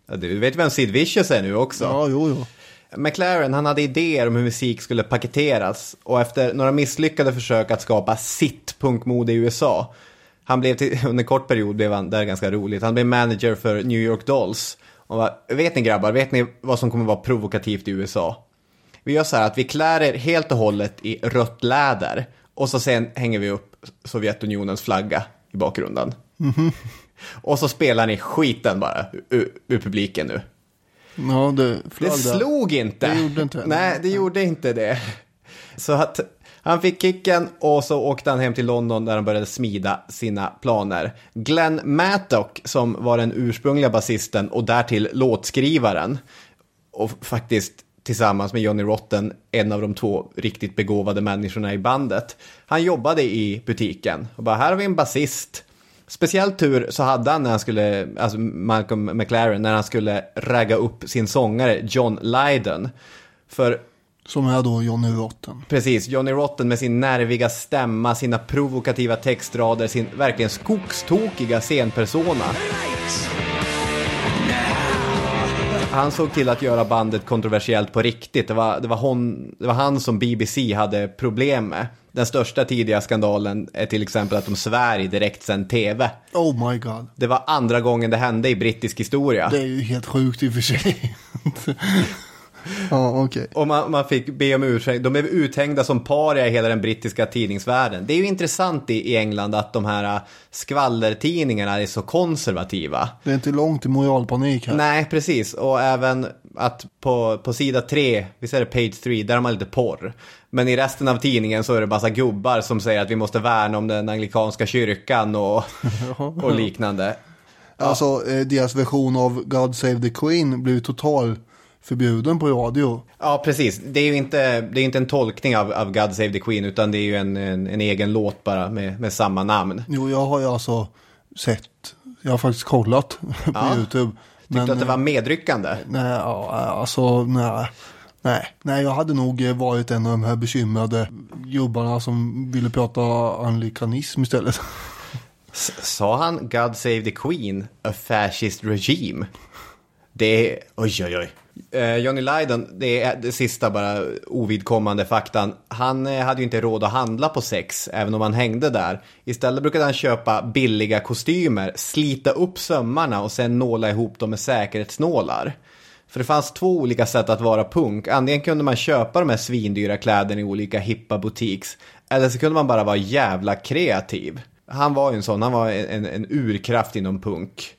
Ja, du vet vem Sid Vicious är nu också. Ja, jo, jo. McLaren han hade idéer om hur musik skulle paketeras och efter några misslyckade försök att skapa sitt punkmode i USA han blev till, under en kort period blev han, det är ganska roligt, han blev manager för New York Dolls. Och bara, vet ni grabbar, vet ni vad som kommer vara provokativt i USA? Vi gör så här att vi klär er helt och hållet i rött läder och så sen hänger vi upp Sovjetunionens flagga i bakgrunden. Och så spelar ni skiten bara ur, ur publiken nu. Ja, det, Det slog inte. Det gjorde inte. Nej, det gjorde inte det. Så att han fick kicken och så åkte han hem till London där han började smida sina planer. Glenn Mattock som var den ursprungliga basisten och därtill låtskrivaren och faktiskt tillsammans med Johnny Rotten en av de två riktigt begåvade människorna i bandet. Han jobbade i butiken och bara här har vi en basist. Speciellt tur så hade han när han skulle, alltså Malcolm McLaren, när han skulle ragga upp sin sångare John Lydon. För Som är då Johnny Rotten. precis, Johnny Rotten med sin nerviga stämma, sina provokativa textrader, sin verkligen skogstokiga scenpersona. Han såg till att göra bandet kontroversiellt på riktigt. Det var, det, var hon, det var han som BBC hade problem med. Den största tidiga skandalen är till exempel att de svär i direktsänd tv. Oh my god. Det var andra gången det hände i brittisk historia. Det är ju helt sjukt i och för sig. ja, okej. Och man, man fick be om ursäkt. De blev uthängda som paria i hela den brittiska tidningsvärlden. Det är ju intressant i, i England att de här äh, skvallertidningarna är så konservativa. Det är inte långt till moralpanik här. Nej, precis. Och även att på, på sida tre, visst är det page 3, där har man lite porr. Men i resten av tidningen så är det bara här gubbar som säger att vi måste värna om den anglikanska kyrkan och, och liknande. Alltså, eh, deras version av God Save the Queen blev total förbjuden på radio. Ja, precis. Det är ju inte, det är inte en tolkning av, av God Save the Queen, utan det är ju en, en, en egen låt bara med, med samma namn. Jo, jag har ju alltså sett, jag har faktiskt kollat på Ja. YouTube. Tyckte att det var medryckande. Nej, ja, alltså nej. Nej, nej, jag hade nog eh, varit en av de här bekymrade gubbarna som ville prata anglikanism istället. S- Sa han God Save the Queen, a fascist regime? Det är, oj oj oj. Eh, Johnny Lydon, det är det sista bara ovidkommande faktan. Han eh, hade ju inte råd att handla på sex, även om han hängde där. Istället brukade han köpa billiga kostymer, slita upp sömmarna och sen nåla ihop dem med säkerhetsnålar. För det fanns två olika sätt att vara punk. Antingen kunde man köpa de här svindyra kläderna i olika hippa boutiques. Eller så kunde man bara vara jävla kreativ. Han var ju en sån, han var en, en urkraft inom punk.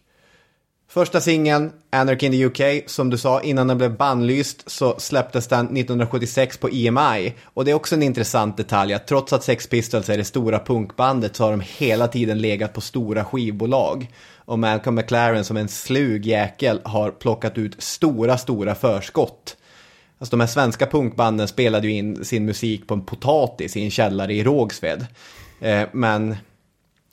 Första singeln, Anarchy in the UK, som du sa, innan den blev bannlyst så släpptes den 1976 på EMI. Och det är också en intressant detalj att trots att Sex Pistols är det stora punkbandet så har de hela tiden legat på stora skivbolag. Och Malcolm McLaren som en slug jäkel har plockat ut stora, stora förskott. Alltså de här svenska punkbanden spelade ju in sin musik på en potatis i en källare i Rågsved. Eh, men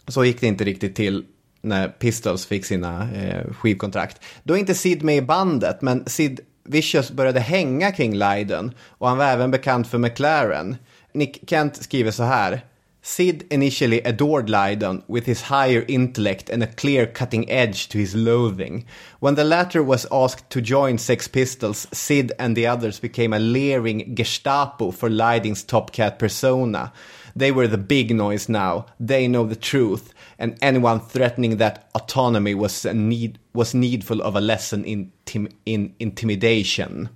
så gick det inte riktigt till när Pistols fick sina eh, skivkontrakt. Då är inte Sid med i bandet, men Sid Vicious började hänga kring Lydon och han var även bekant för McLaren. Nick Kent skriver så här. Sid initially adored Lydon with his higher intellect and a clear cutting edge to his loathing. When the latter was asked to join Sex Pistols, Sid and the others became a leering Gestapo for Lydon's Top Cat persona. They were the big noise now. They know the truth. And anyone threatening that autonomy was, a need, was needful of a lesson in, tim, in intimidation.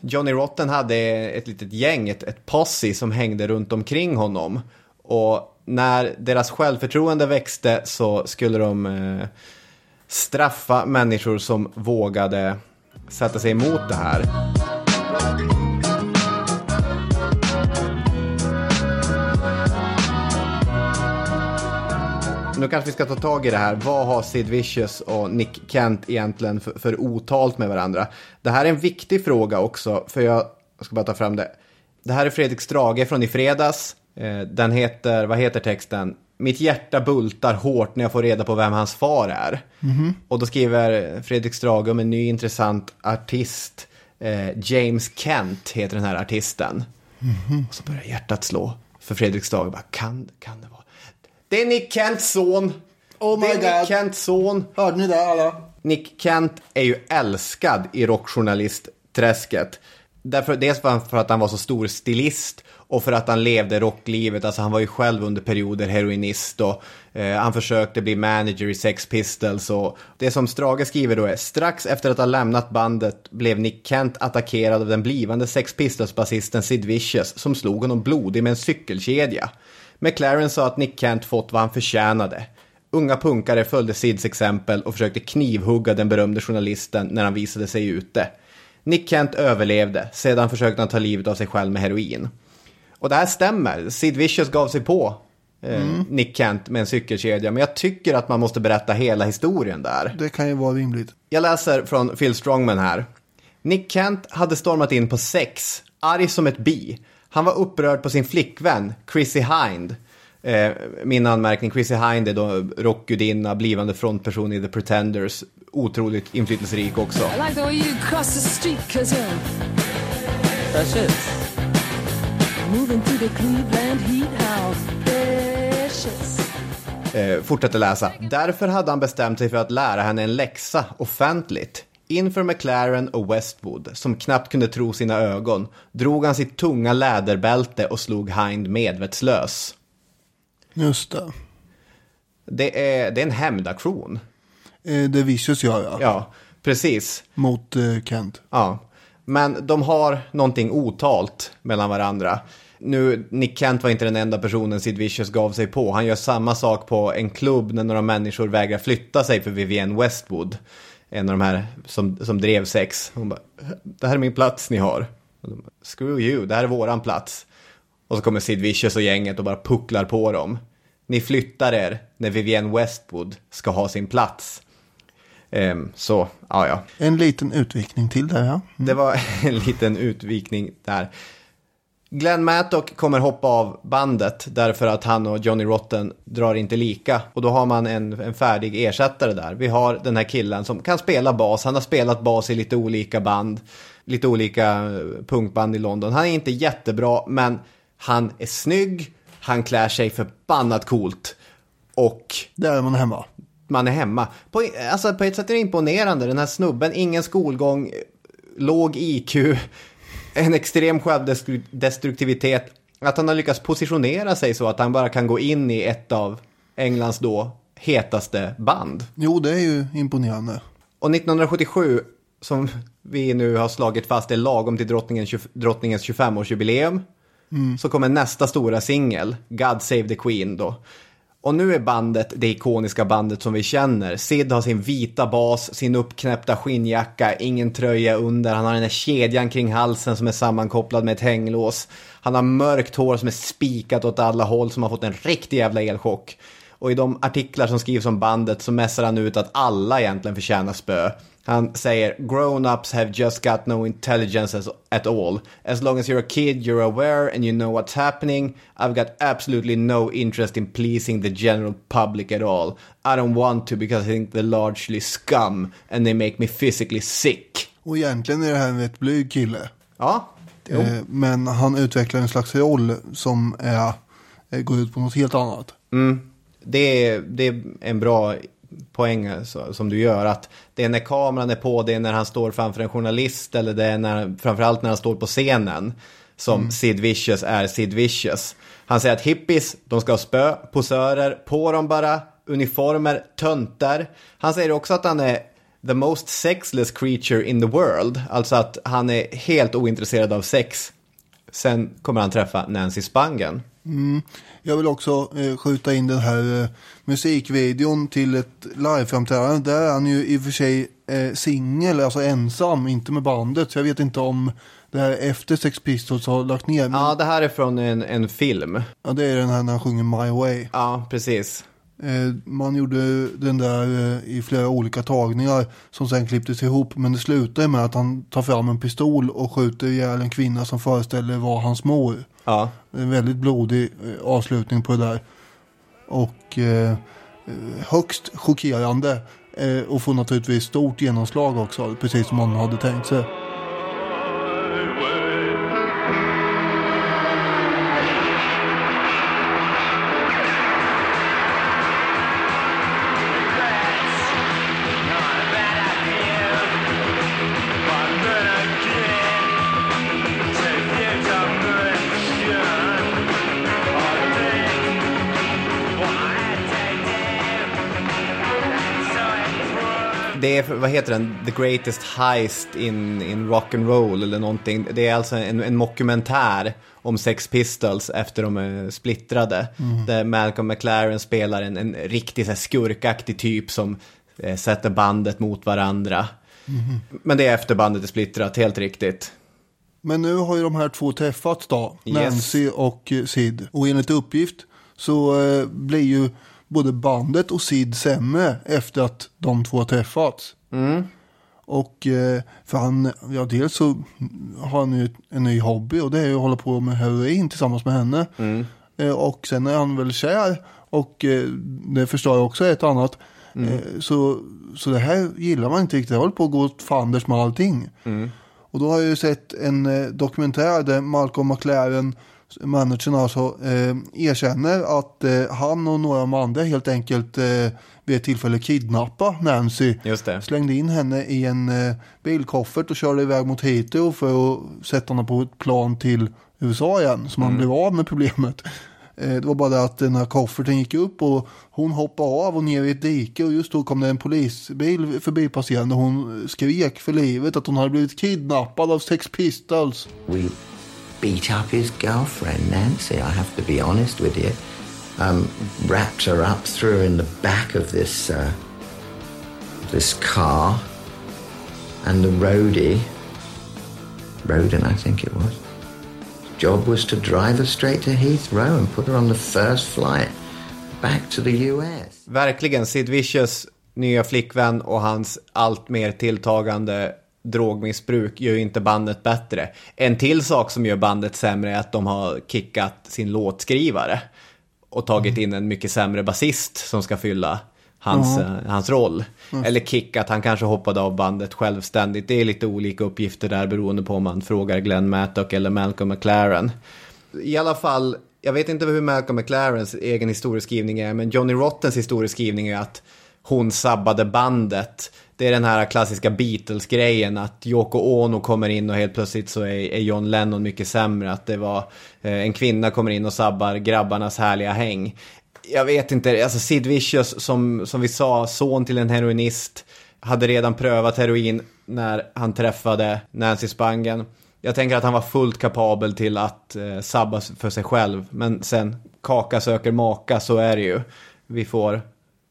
Johnny Rotten hade ett litet gäng, ett, ett posse som hängde runt omkring honom. Och när deras självförtroende växte så skulle de eh, straffa människor som vågade sätta sig emot det här. Nu kanske vi ska ta tag i det här. Vad har Sid Vicious och Nick Kent egentligen för, för otalt med varandra? Det här är en viktig fråga också, för jag, jag ska bara ta fram det. Det här är Fredrik Strage från i fredags. Eh, Den heter, vad heter texten? Mitt hjärta bultar hårt när jag får reda på vem hans far är. Och då skriver Fredrik Strage om en ny intressant artist. Eh, James Kent heter den här artisten. Och så börjar hjärtat slå. För Fredrik Strage bara, kan, kan det? Det är Nick Kents son. Oh my det är God. Nick Kents son. Hörde ni det alla? Nick Kent är ju älskad i rockjournalistträsket. Därför, dels för att han var så stor stilist och för att han levde rocklivet. Alltså han var ju själv under perioder heroinist och eh, han försökte bli manager i Sex Pistols. Och det som Strage skriver då är strax efter att ha lämnat bandet blev Nick Kent attackerad av den blivande Sex Pistols-basisten Sid Vicious som slog honom blodig med en cykelkedja. McLaren sa att Nick Kent fått vad han förtjänade. Unga punkare följde Sids exempel och försökte knivhugga den berömde journalisten när han visade sig ute. Nick Kent överlevde, sedan försökte han ta livet av sig själv med heroin. Och det här stämmer, Sid Vicious gav sig på eh, Nick Kent med en cykelkedja, men jag tycker att man måste berätta hela historien där. Det kan ju vara rimligt. Jag läser från Phil Strongman här. Nick Kent hade stormat in på sex, arg som ett bi. Han var upprörd på sin flickvän, Chrissy Hind. Eh, min anmärkning, Chrissy Hind är då rockgudinna, blivande frontperson i The Pretenders. Otroligt inflytelserik också. I like the way you cross the street, cause you're precious. Moving through the Cleveland heat house, precious. Eh, fortsätter läsa. Därför hade han bestämt sig för att lära henne en läxa offentligt. Inför McLaren och Westwood, som knappt kunde tro sina ögon, drog han sitt tunga läderbälte och slog Hind medvetslös. Just det. Det är, det är en hämndaktion. Eh, Det Vicious gör ja. Ja, precis. Mot eh, Kent. Ja. Men de har någonting otalt mellan varandra. Nu, Nick Kent var inte den enda personen Sid Vicious gav sig på. Han gör samma sak på en klubb när några människor vägrar flytta sig för Vivienne Westwood. En av de här som, som drev sex. Hon bara, det här är min plats ni har. Bara, Screw you, det här är våran plats. Och så kommer Sid Vicious och gänget och bara pucklar på dem. Ni flyttar er när Vivienne Westwood ska ha sin plats. Ehm, så, ja ja. En liten utvikning till där ja. Det var en liten utvikning där. Glenn Mattock kommer hoppa av bandet därför att han och Johnny Rotten drar inte lika. Och då har man en, en färdig ersättare där. Vi har den här killen som kan spela bas. Han har spelat bas i lite olika band. Lite olika eh, punkband i London. Han är inte jättebra men han är snygg. Han klär sig förbannat coolt. Och Där är man hemma. man är hemma. På, alltså, på ett sätt är det imponerande. Den här snubben, ingen skolgång, låg IQ, en extrem självdestruktivitet. Att han har lyckats positionera sig så att han bara kan gå in i ett av Englands då hetaste band. Jo, det är ju imponerande. Och 1977, som vi nu har slagit fast är lagom till drottningens, drottningens 25-årsjubileum, så kommer nästa stora singel, God Save the Queen då. Och nu är bandet det ikoniska bandet som vi känner. Sid har sin vita bas, sin uppknäppta skinnjacka, ingen tröja under. Han har den här kedjan kring halsen som är sammankopplad med ett hänglås. Han har mörkt hår som är spikat åt alla håll som har fått en riktig jävla elchock. Och i de artiklar som skrivs om bandet så mässar han ut att alla egentligen förtjänar spö. Han säger “Grown-ups have just got no intelligence as, at all. As long as you're a kid you're aware and you know what's happening. I've got absolutely no interest in pleasing the general public at all. I don't want to because I think they're largely scum and they make me physically sick.” Och egentligen är det här en rätt blyg kille. Ja. Eh, Men han utvecklar en slags roll som är, eh, går ut på något helt annat. det, är, det är en bra poäng som du gör. Att det är när kameran är på, det är när han står framför en journalist eller det är när, framförallt när han står på scenen som Sid Vicious är Sid Vicious. Han säger att hippies, de ska ha spö, posörer, på dem bara, uniformer, töntar. Han säger också att han är the most sexless creature in the world. Alltså att han är helt ointresserad av sex. Sen kommer han träffa Nancy Spangen. Jag vill också eh, skjuta in den här eh, musikvideon till ett liveframträdande. Där är han ju i och för sig eh, singel, alltså ensam, inte med bandet. Så jag vet inte om det här efter Sex Pistols har lagt ner. Men Ja, det här är från en, en film. ja, det är den här när han sjunger My Way. Ja, precis. Eh, Man gjorde den där eh, i flera olika tagningar som sen klipptes ihop. Men det slutar med att han tar fram en pistol och skjuter ihjäl en kvinna som föreställer vara hans mor. Ja, Det är en väldigt blodig eh, avslutning på det där. Och eh, eh, högst chockerande. Eh, och får naturligtvis stort genomslag också. Precis som man hade tänkt sig. Det är, vad heter den, The Greatest Heist in, in Rock and Roll eller någonting. Det är alltså en, en mockumentär om Sex Pistols efter de är splittrade. Där Malcolm McLaren spelar en, en riktig så här, skurkaktig typ som eh, sätter bandet mot varandra. Men det är efter bandet är splittrat, helt riktigt. Men nu har ju de här två träffats då. Yes. Nancy och eh, Sid. Och enligt uppgift så eh, blir ju både bandet och Sid sämre efter att de två har träffats. Och eh, för han, ja dels så har han ju en ny hobby och det är ju att hålla på med heroin tillsammans med henne. Eh, och sen är han väl kär och eh, det förstår jag också ett annat. Eh, så, så det här gillar man inte riktigt, det håller på att gå åt fanders med allting. Och då har jag ju sett en dokumentär där Malcolm McLaren, managern alltså, eh, erkänner att eh, han och några av de andra helt enkelt eh, vid ett tillfälle kidnappa Nancy. Just det. Slängde in henne i en eh, bilkoffert och körde iväg mot Heathrow för att sätta henne på ett plan till USA igen. Så man blev av med problemet. Eh, Det var bara det att den här kofferten gick upp och hon hoppade av och ner i ett dike och just då kom det en polisbil förbipasserande och hon skrek för livet att hon hade blivit kidnappad av Sex Pistols. We beat up his girlfriend, Nancy, I have to be honest with you. Um, wrapped her up, threw her in the back of this, uh, this car. And the roadie, Roden I think it was, job was to drive her straight to Heathrow and put her on the first flight back to the US. Verkligen, Sid Vicious nya flickvän och hans allt mer tilltagande drogmissbruk gör ju inte bandet bättre. En till sak som gör bandet sämre är att de har kickat sin låtskrivare och tagit in en mycket sämre basist som ska fylla hans, eh, hans roll. Eller kickat, han kanske hoppade av bandet självständigt. Det är lite olika uppgifter där beroende på om man frågar Glenn Mattock eller Malcolm McLaren. I alla fall, jag vet inte hur Malcolm McLarens egen historieskrivning är, men Johnny Rottens historieskrivning är att hon sabbade bandet. Det är den här klassiska Beatles-grejen att Yoko Ono kommer in och helt plötsligt så är, är John Lennon mycket sämre. Att det var eh, en kvinna kommer in och sabbar grabbarnas härliga häng. Jag vet inte, alltså Sid Vicious som, som vi sa, son till en heroinist, hade redan prövat heroin när han träffade Nancy Spangen. Jag tänker att han var fullt kapabel till att eh, sabba för sig själv. Men sen, kaka söker maka, så är det ju. Vi får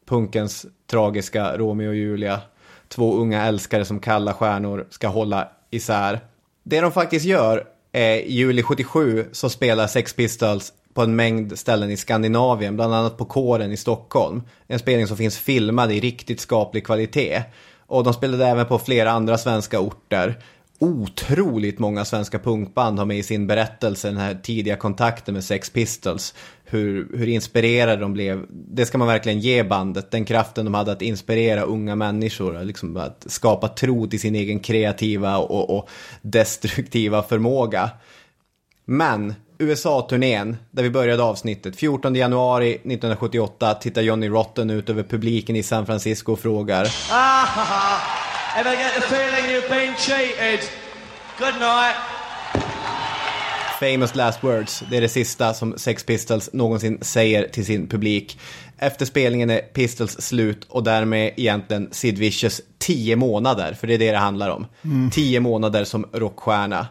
punkens tragiska Romeo och Julia. Två unga älskare som kalla stjärnor ska hålla isär. Det de faktiskt gör är i juli 77 så spelar Sex Pistols på en mängd ställen i Skandinavien, bland annat på kåren i Stockholm. En spelning som finns filmad i riktigt skaplig kvalitet. Och de spelade även på flera andra svenska orter. Otroligt många svenska punkband har med i sin berättelse den här tidiga kontakten med Sex Pistols. Hur, hur inspirerade de blev. Det ska man verkligen ge bandet, den kraften de hade att inspirera unga människor. Liksom att skapa tro till sin egen kreativa och, och destruktiva förmåga. Men USA-turnén, där vi började avsnittet, 14 januari 1978 tittar Johnny Rotten ut över publiken i San Francisco och frågar ah, Ah, ever get the feeling you've been cheated? Good night. Famous last words, det är det sista som Sex Pistols någonsin säger till sin publik. Efter spelningen är Pistols slut och därmed egentligen Sid Vicious 10 månader, för det är det det handlar om. 10 månader som rockstjärna.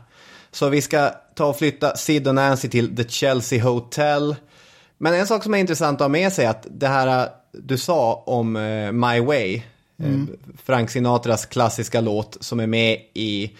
Så vi ska ta och flytta Sid och Nancy till The Chelsea Hotel. Men en sak som är intressant att ha med sig är att det här du sa om eh, My Way, eh, Frank Sinatras klassiska låt som är med i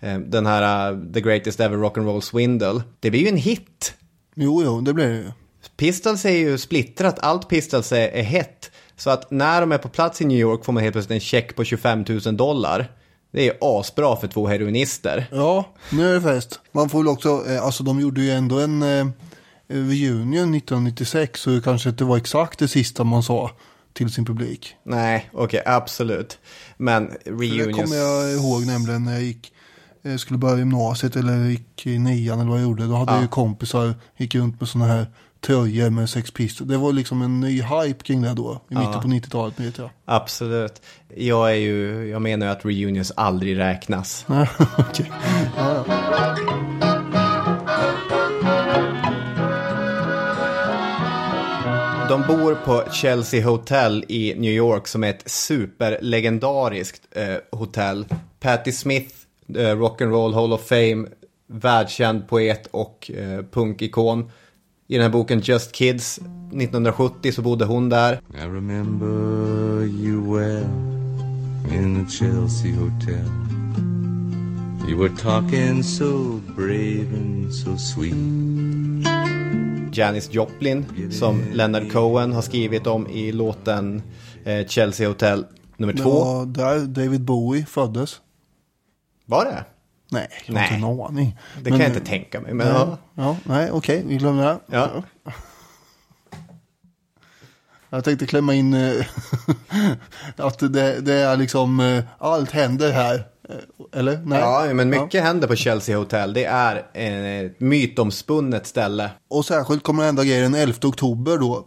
eh, den här eh, The Greatest Ever Rock'n'Roll Swindle. Det blir ju en hit. Jo, jo, det blir det ju. Pistols är ju splittrat, allt Pistols är, är hett. Så att när de är på plats i New York får man helt plötsligt en check på 25 000 dollar. Det är asbra för två heroinister. Ja, nu är det fest. Man får väl också, alltså de gjorde ju ändå en eh, reunion 1996 så det kanske inte var exakt det sista man sa till sin publik. Nej, okej, absolut. Men Det reunions... kommer jag ihåg nämligen när jag gick, eh, skulle börja gymnasiet eller gick i nian eller vad jag gjorde. Då hade jag ju kompisar, gick runt med sådana här tröjor med Sex Pistols. Det var liksom en ny hype kring det då, i mitten på 90-talet vet jag. Absolut. Jag är ju, jag menar ju att reunions aldrig räknas. Okej. Ja, ja. De bor på Chelsea Hotel i New York som är ett superlegendariskt eh, hotell. Patti Smith, eh, Rock'n'Roll Hall of Fame, världskänd poet och eh, punkikon. I den här boken Just Kids 1970 så bodde hon där. I remember you well in the Chelsea Hotel. You were talking so brave and so sweet. Janis Joplin som Leonard Cohen har skrivit om i låten eh, Chelsea Hotel nummer Det två. var där David Bowie föddes. Var det? Nej, jag har inte en aning. Det Men, kan jag inte tänka mig. Men, Nej, ja. ja, nej, okej, vi glömmer det. Ja. Jag tänkte klämma in eh, att det, det är liksom, eh, allt händer här. Eller? Nej. Ja, men mycket händer på Chelsea Hotel. Det är eh, ett mytomspunnet ställe. Och särskilt kommer det hända grejer den 11 oktober då.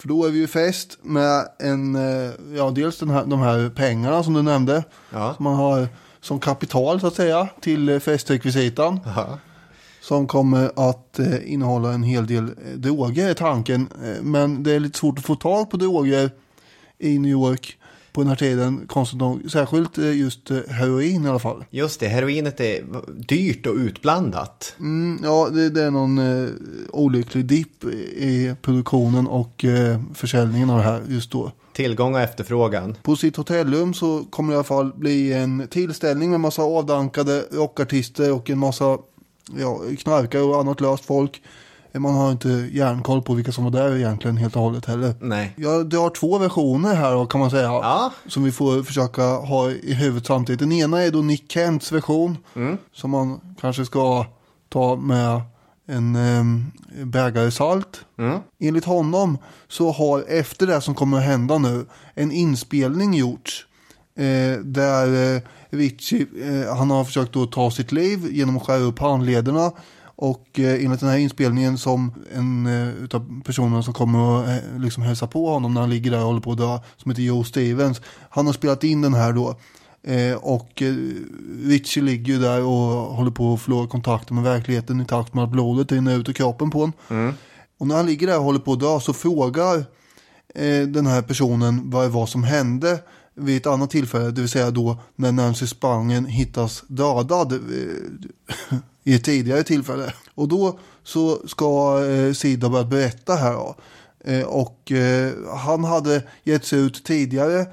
För då är vi ju fest med en, eh, ja dels den här, de här pengarna som du nämnde. Ja. Som man har som kapital så att säga till eh, festrekvisitan. Ja. Som kommer att eh, innehålla en hel del droger är tanken. Men det är lite svårt att få tag på droger i New York på den här tiden. Konstigt nog. Särskilt eh, just eh, heroin i alla fall. Just det, heroinet är dyrt och utblandat. Mm, ja, det, det är någon eh, olycklig dipp i produktionen och eh, försäljningen av det här just då. Tillgång och efterfrågan. På sitt hotellrum så kommer det i alla fall bli en tillställning med massa avdankade rockartister och en massa ja, knarkare och annat löst folk. Man har inte järnkoll på vilka som var där egentligen helt och hållet heller. Nej. Ja, det har två versioner här då, kan man säga. Ja. Som vi får försöka ha i huvudet samtidigt. Den ena är då Nick Kents version. Som man kanske ska ta med en um, bägare salt. Enligt honom så har efter det som kommer att hända nu en inspelning gjorts. Eh, där eh, Richie, eh, han har försökt då ta sitt liv genom att skära upp handlederna. Och eh, enligt den här inspelningen som en eh, utav personerna som kommer att eh, liksom hälsa på honom när han ligger där och håller på att dö, som heter Joe Stevens. Han har spelat in den här då. Eh, och eh, Richie ligger ju där och håller på att förlora kontakten med verkligheten i takt med att blodet rinner ut ur kroppen på honom. Och när han ligger där och håller på att dö så frågar den här personen vad det var som hände vid ett annat tillfälle, det vill säga då när Nancy Spangen hittas dödad i ett tidigare tillfälle. Och då så ska eh, Sid ha börjat berätta här då. Eh, och eh, han hade gett sig ut tidigare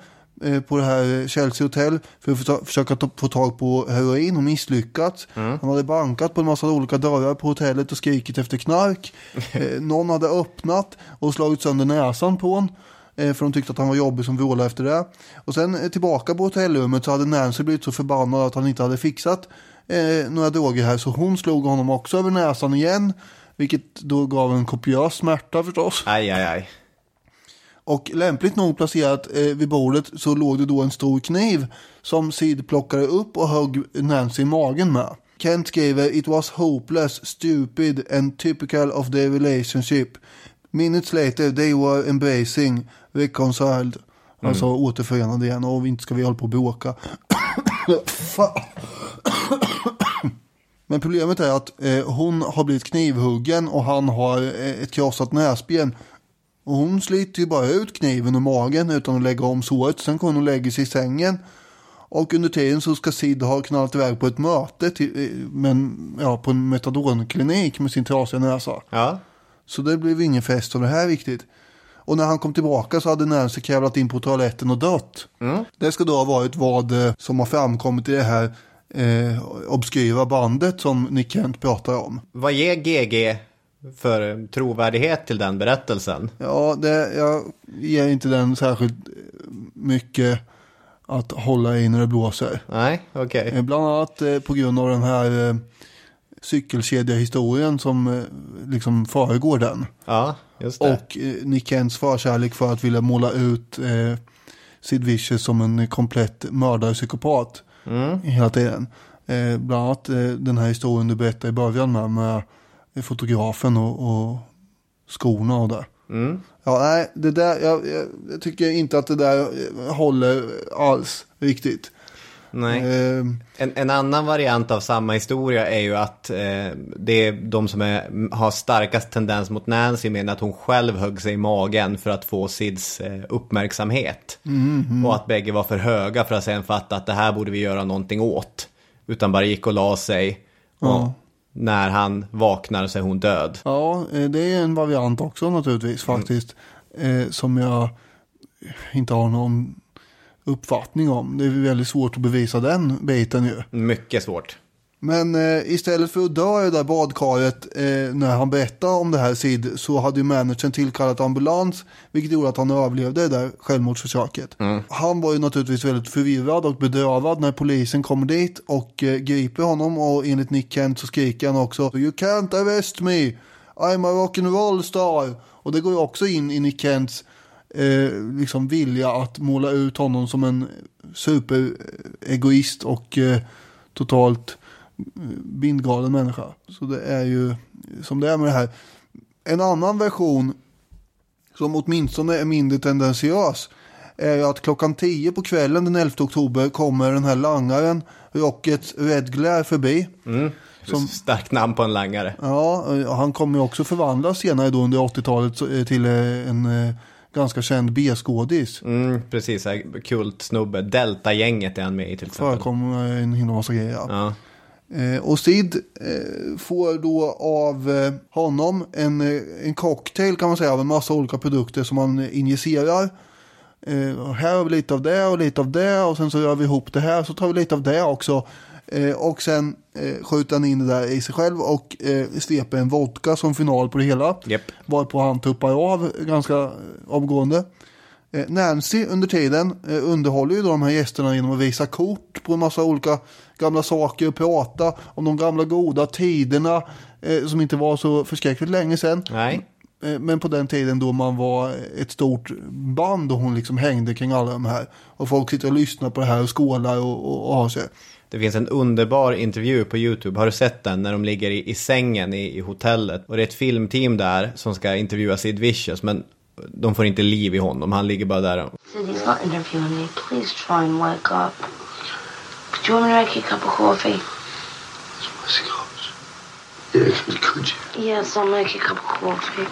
eh, på det här Chelsea Hotel för att försö- försöka ta, få tag på heroin och misslyckats. Han hade bankat på en massa olika dörrar på hotellet och skrikit efter knark. Eh, någon hade öppnat och slagit sönder näsan på honom. Eh, för de tyckte att han var jobbig som vrålade efter det. Och sen tillbaka på hotellrummet så hade Nancy blivit så förbannad att han inte hade fixat eh, några droger här. Så hon slog honom också över näsan igen. Vilket då gav en kopiös smärta förstås. Aj, aj, aj. Och lämpligt nog placerat eh, vid bordet så låg det då en stor kniv som Sid plockade upp och högg Nancy i magen med. Kent skriver It was hopeless, stupid and typical of their relationship. Minutes later they were embracing, reconciled. Alltså återförenade igen och inte ska vi hålla på och bråka. Fan. Men problemet är att eh, hon har blivit knivhuggen och han har eh, ett krossat näsben. Och hon sliter ju bara ut kniven ur magen utan att lägga om såret. Sen kommer hon och lägger sig i sängen. Och under tiden så ska Sid ha knallat iväg på ett möte till, eh, men, ja, på en metadonklinik med sin trasiga näsa. Ja. Så det blev ingen fest av det här riktigt. Och när han kom tillbaka så hade Nancy kravlat in på toaletten och dött. Det ska då ha varit vad eh, som har framkommit i det här eh, obskyra bandet som Nick Kent pratar om. Vad ger GG för trovärdighet till den berättelsen? Ja, det, jag ger inte den särskilt mycket att hålla i när det blåser. Nej, okej. Eh, Bland annat eh, på grund av den här eh, cykelkedjehistorien som eh, liksom föregår den. Ja, just det. Och eh, Nick Kents förkärlek för att vilja måla ut eh, Sid Vicious som en komplett mördare-psykopat hela tiden. Eh, bland annat eh, den här historien du berättade i början med, med fotografen och, och skorna och det. Ja, nej, det där, jag, jag, jag tycker inte att det där eh, håller alls riktigt. Nej. Eh, En, en annan variant av samma historia är ju att eh, det är de som är, har starkast tendens mot Nancy menar att hon själv högg sig i magen för att få Sids eh, uppmärksamhet. Och att bägge var för höga för att sen fatta att det här borde vi göra någonting åt. Utan bara gick och la sig. Och Ja. när han vaknar så är hon död. Ja, eh, det är en variant också naturligtvis faktiskt. Eh, som jag inte har någon uppfattning om. Det är väldigt svårt att bevisa den biten ju. Mycket svårt. Men eh, istället för att dö i det där badkaret eh, när han berättade om det här Sid så hade ju managern tillkallat ambulans vilket gjorde att han överlevde det där självmordsförsöket. Han var ju naturligtvis väldigt förvirrad och bedrövad när polisen kommer dit och eh, griper honom och enligt Nick Kent så skriker han också You can't arrest me, I'm a rock'n'roll star. Och det går ju också in i Nick Kents eh, liksom vilja att måla ut honom som en superegoist och eh, totalt eh, bindgalen människa. Så det är ju som det är med det här. En annan version som åtminstone är mindre tendentiös är ju att klockan 10 på kvällen den 11 oktober kommer den här langaren Rockets Red Glare förbi. Som- Starkt namn på en langare. Ja, eh, han kommer ju också förvandlas senare då under 80-talet så- eh, till en ganska känd B-skådis. Mm, precis, så här kultsnubbe. Delta-gänget är han med i till exempel. Förekommer en himla massa grejer. ja. Eh, och Sid eh, får då av eh, honom en, eh, en cocktail kan man säga av en massa olika produkter som man eh, injicerar. Eh, här har vi lite av det och lite av det och sen så gör vi ihop det här så tar vi lite av det också. Eh, och sen eh, skjuter han in det där i sig själv och eh, sveper en vodka som final på det hela. Japp. Varpå han tuppar av ganska eh, omgående. Eh, Nancy under tiden eh, underhåller ju de här gästerna genom att visa kort på en massa olika gamla saker och prata om de gamla goda tiderna eh, som inte var så förskräckligt länge sedan. Nej. Eh, Men på den tiden då man var ett stort band och hon liksom hängde kring alla de här. Och folk sitter och lyssnar på det här och skålar och, och, och har sig. Det finns en underbar intervju på YouTube. Har du sett den? När de ligger i, i sängen i, i hotellet. Och det är ett filmteam där som ska intervjua Sid Vicious. Men de får inte liv i honom. Han ligger bara där. Sid, he's not interviewing me. Please try and wake up. Could you want me to make you a cup of coffee? Yes, but could you? Yes, I'll make a cup of coffee.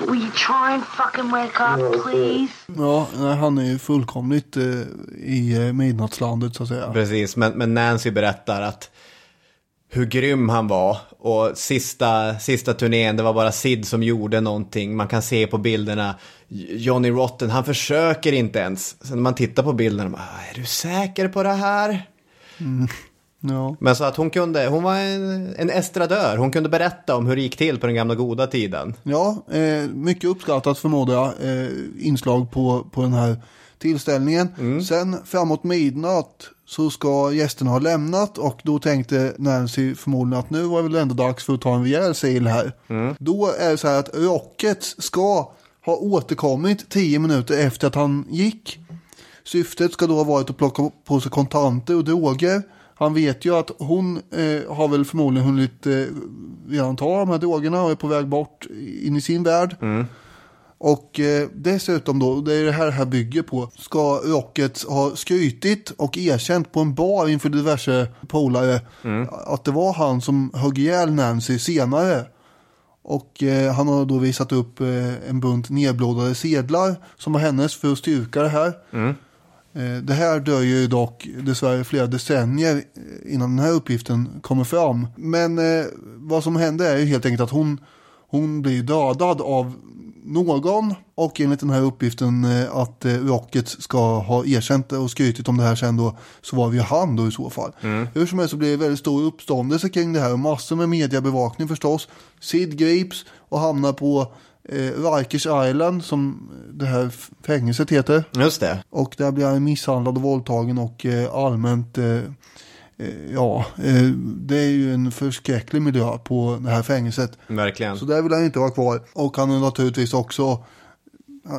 But will you try and fucking wake up, please? Ja, nej, han är ju fullkomligt eh, i eh, midnattslandet så att säga. Precis, men, men Nancy berättar att hur grym han var. Och sista, sista turnén, det var bara Sid som gjorde någonting. Man kan se på bilderna, Johnny Rotten, han försöker inte ens. Sen när man tittar på bilderna, "Ah, är du säker på det här? Ja. Men så att hon kunde, hon var en, en estradör, hon kunde berätta om hur det gick till på den gamla goda tiden. Ja, eh, mycket uppskattat förmodar jag. Eh, inslag på, på den här tillställningen. Sen framåt midnatt så ska gästerna ha lämnat och då tänkte Nancy förmodligen att nu var det väl ändå dags för att ta en rejäl sil här. Då är det så här att Rockets ska ha återkommit tio minuter efter att han gick. Syftet ska då ha varit att plocka på sig kontanter och droger. Han vet ju att hon eh, har väl förmodligen hunnit eh, redan ta de här drogerna och är på väg bort in i sin värld. Och eh, dessutom då, det är det här det här bygger på, ska Rockets ha skrytit och erkänt på en bar inför diverse polare att det var han som högg ihjäl Nancy senare. Och eh, han har då visat upp eh, en bunt nedblådade sedlar som var hennes för att styrka det här. Eh, det här dröjer ju dock dessvärre flera decennier eh, innan den här uppgiften kommer fram. Men eh, vad som händer är ju helt enkelt att hon, hon blir dödad av någon och enligt den här uppgiften eh, att eh, Rocket ska ha erkänt och skrytit om det här sen då så var det ju han då i så fall. Hur som helst så blev det väldigt stor uppståndelse kring det här och massor med mediebevakning förstås. Sid grips och hamnar på eh, Rikers Island som det här fängelset heter. Just det. Och där blir han misshandlad och våldtagen och eh, allmänt, eh, eh, ja, eh, det är ju en förskräcklig miljö på det här fängelset. Verkligen. Så där vill han inte vara kvar. Och han är naturligtvis också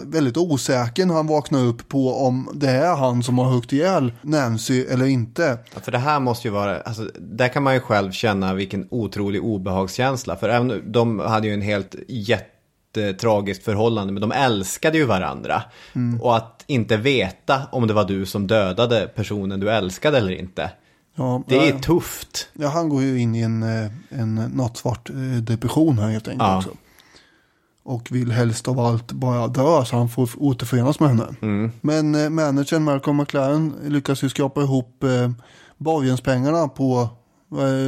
väldigt osäker när han vaknar upp på om det är han som har huggit ihjäl Nancy eller inte. Ja, För det här måste ju vara, alltså, där kan man ju själv känna vilken otrolig obehagskänsla. För även de hade ju en helt jättetragiskt förhållande, men de älskade ju varandra. Och att inte veta om det var du som dödade personen du älskade eller inte. Ja, Det är ja, tufft. ja, han går ju in i en, eh, en nattsvart eh, depression här helt enkelt Ja. också. Och vill helst av allt bara dö så han får återförenas med henne. Mm. Men eh, managern Malcolm McLaren lyckas ju skrapa ihop eh, borgenspengarna på eh,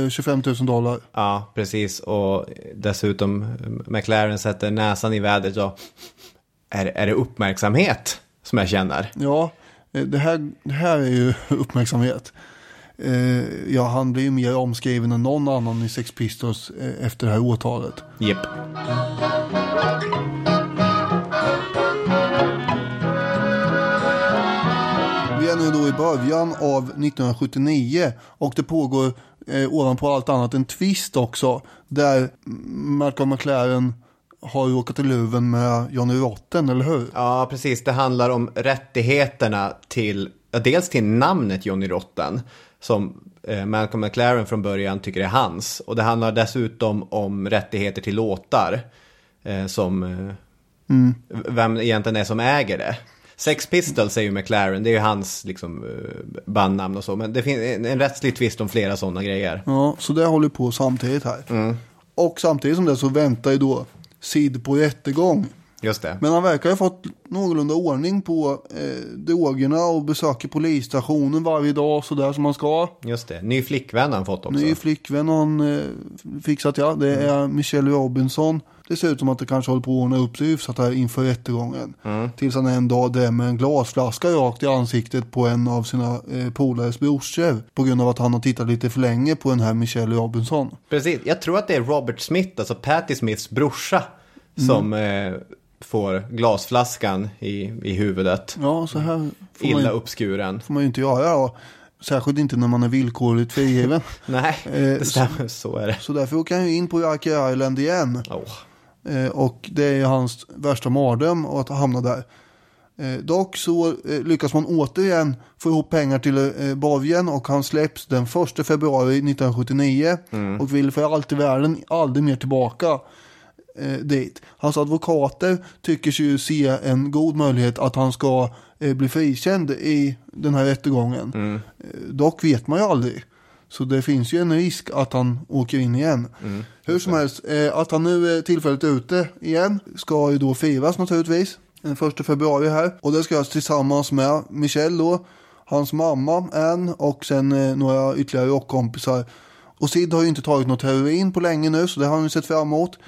25 000 dollar. Ja, precis. Och dessutom McLaren sätter näsan i vädret och är, är det uppmärksamhet som jag känner? Ja, eh, det här, det här är ju uppmärksamhet. Eh, ja, han blir ju mer omskriven än någon annan i Sex Pistols eh, efter det här åtalet. Jep. Vi är nu då i början av 1979 och det pågår eh, ovanpå allt annat en twist också där Malcolm McLaren har råkat i luven med Johnny Rotten, eller hur? Ja, precis. Det handlar om rättigheterna till, ja, dels till namnet Johnny Rotten, som eh, Malcolm McLaren från början tycker är hans. Och det handlar dessutom om rättigheter till låtar, eh, som, eh, vem egentligen är som äger det. Sex Pistols är ju McLaren, det är ju hans liksom, eh, bandnamn och så. Men det finns en, en rättslig tvist om flera sådana grejer. Ja, så det håller på samtidigt här. Mm. Och samtidigt som det så väntar ju då Sid på rättegång. Just det. Men han verkar ha fått någorlunda ordning på eh, drogerna och besöker polisstationen varje dag sådär som man ska. Just det. Ny flickvän har han fått också. Ny flickvän har han eh, fixat ja. Det är Michelle Robinson. Det ser ut som att det kanske håller på att ordna upp sig hyfsat här inför rättegången. Tills han en dag där med en glasflaska rakt i ansiktet på en av sina eh, polares brorsor. På grund av att han har tittat lite för länge på den här Michelle Robinson. Precis, jag tror att det är Robert Smith, alltså Patti Smiths brorsa, som eh, får glasflaskan i, i huvudet. Ja, så här får Illa man, ju- uppskuren. får man ju inte göra då. Särskilt inte när man är villkorligt frigiven. Nej, Eh, det stämmer, så är det. Så därför åker han ju in på Rikers Island igen. Åh. Eh, och det är hans värsta mardröm att hamna där. Eh, dock så eh, lyckas man återigen få ihop pengar till eh, borgen och han släpps den 1 februari 1979 och vill för allt i världen aldrig mer tillbaka eh, dit. Hans advokater tycker sig ju se en god möjlighet att han ska eh, bli frikänd i den här rättegången. Eh, dock vet man ju aldrig. Så det finns ju en risk att han åker in igen. Hur som helst, eh, att han nu är tillfälligt ute igen ska ju då firas naturligtvis. Den första februari här. Och det ska göras tillsammans med Michelle då, hans mamma Ann och sen eh, några ytterligare rockkompisar. Och Sid har ju inte tagit något heroin på länge nu så det har han ju sett fram emot.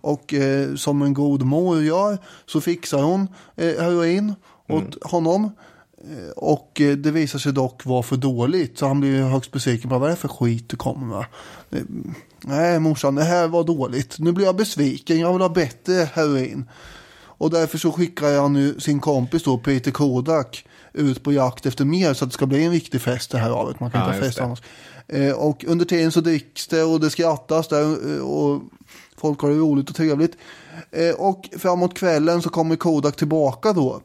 Och eh, som en god mor gör så fixar hon eh, heroin åt honom. Eh, Och eh, det visar sig dock vara för dåligt. Så han blir högst besviken. Bara, Vad är det för skit du kommer med? Eh, Nej morsan, det här var dåligt. Nu blir jag besviken. Jag vill ha bättre heroin. Och därför så skickar han nu sin kompis då, Peter Kodak, ut på jakt efter mer så att det ska bli en riktig fest det här avet. Man kan Ja, inte ha fest annars. Eh, och under tiden så dricks det och det skrattas där eh, och folk har det roligt och trevligt. Eh, och framåt kvällen så kommer Kodak tillbaka då.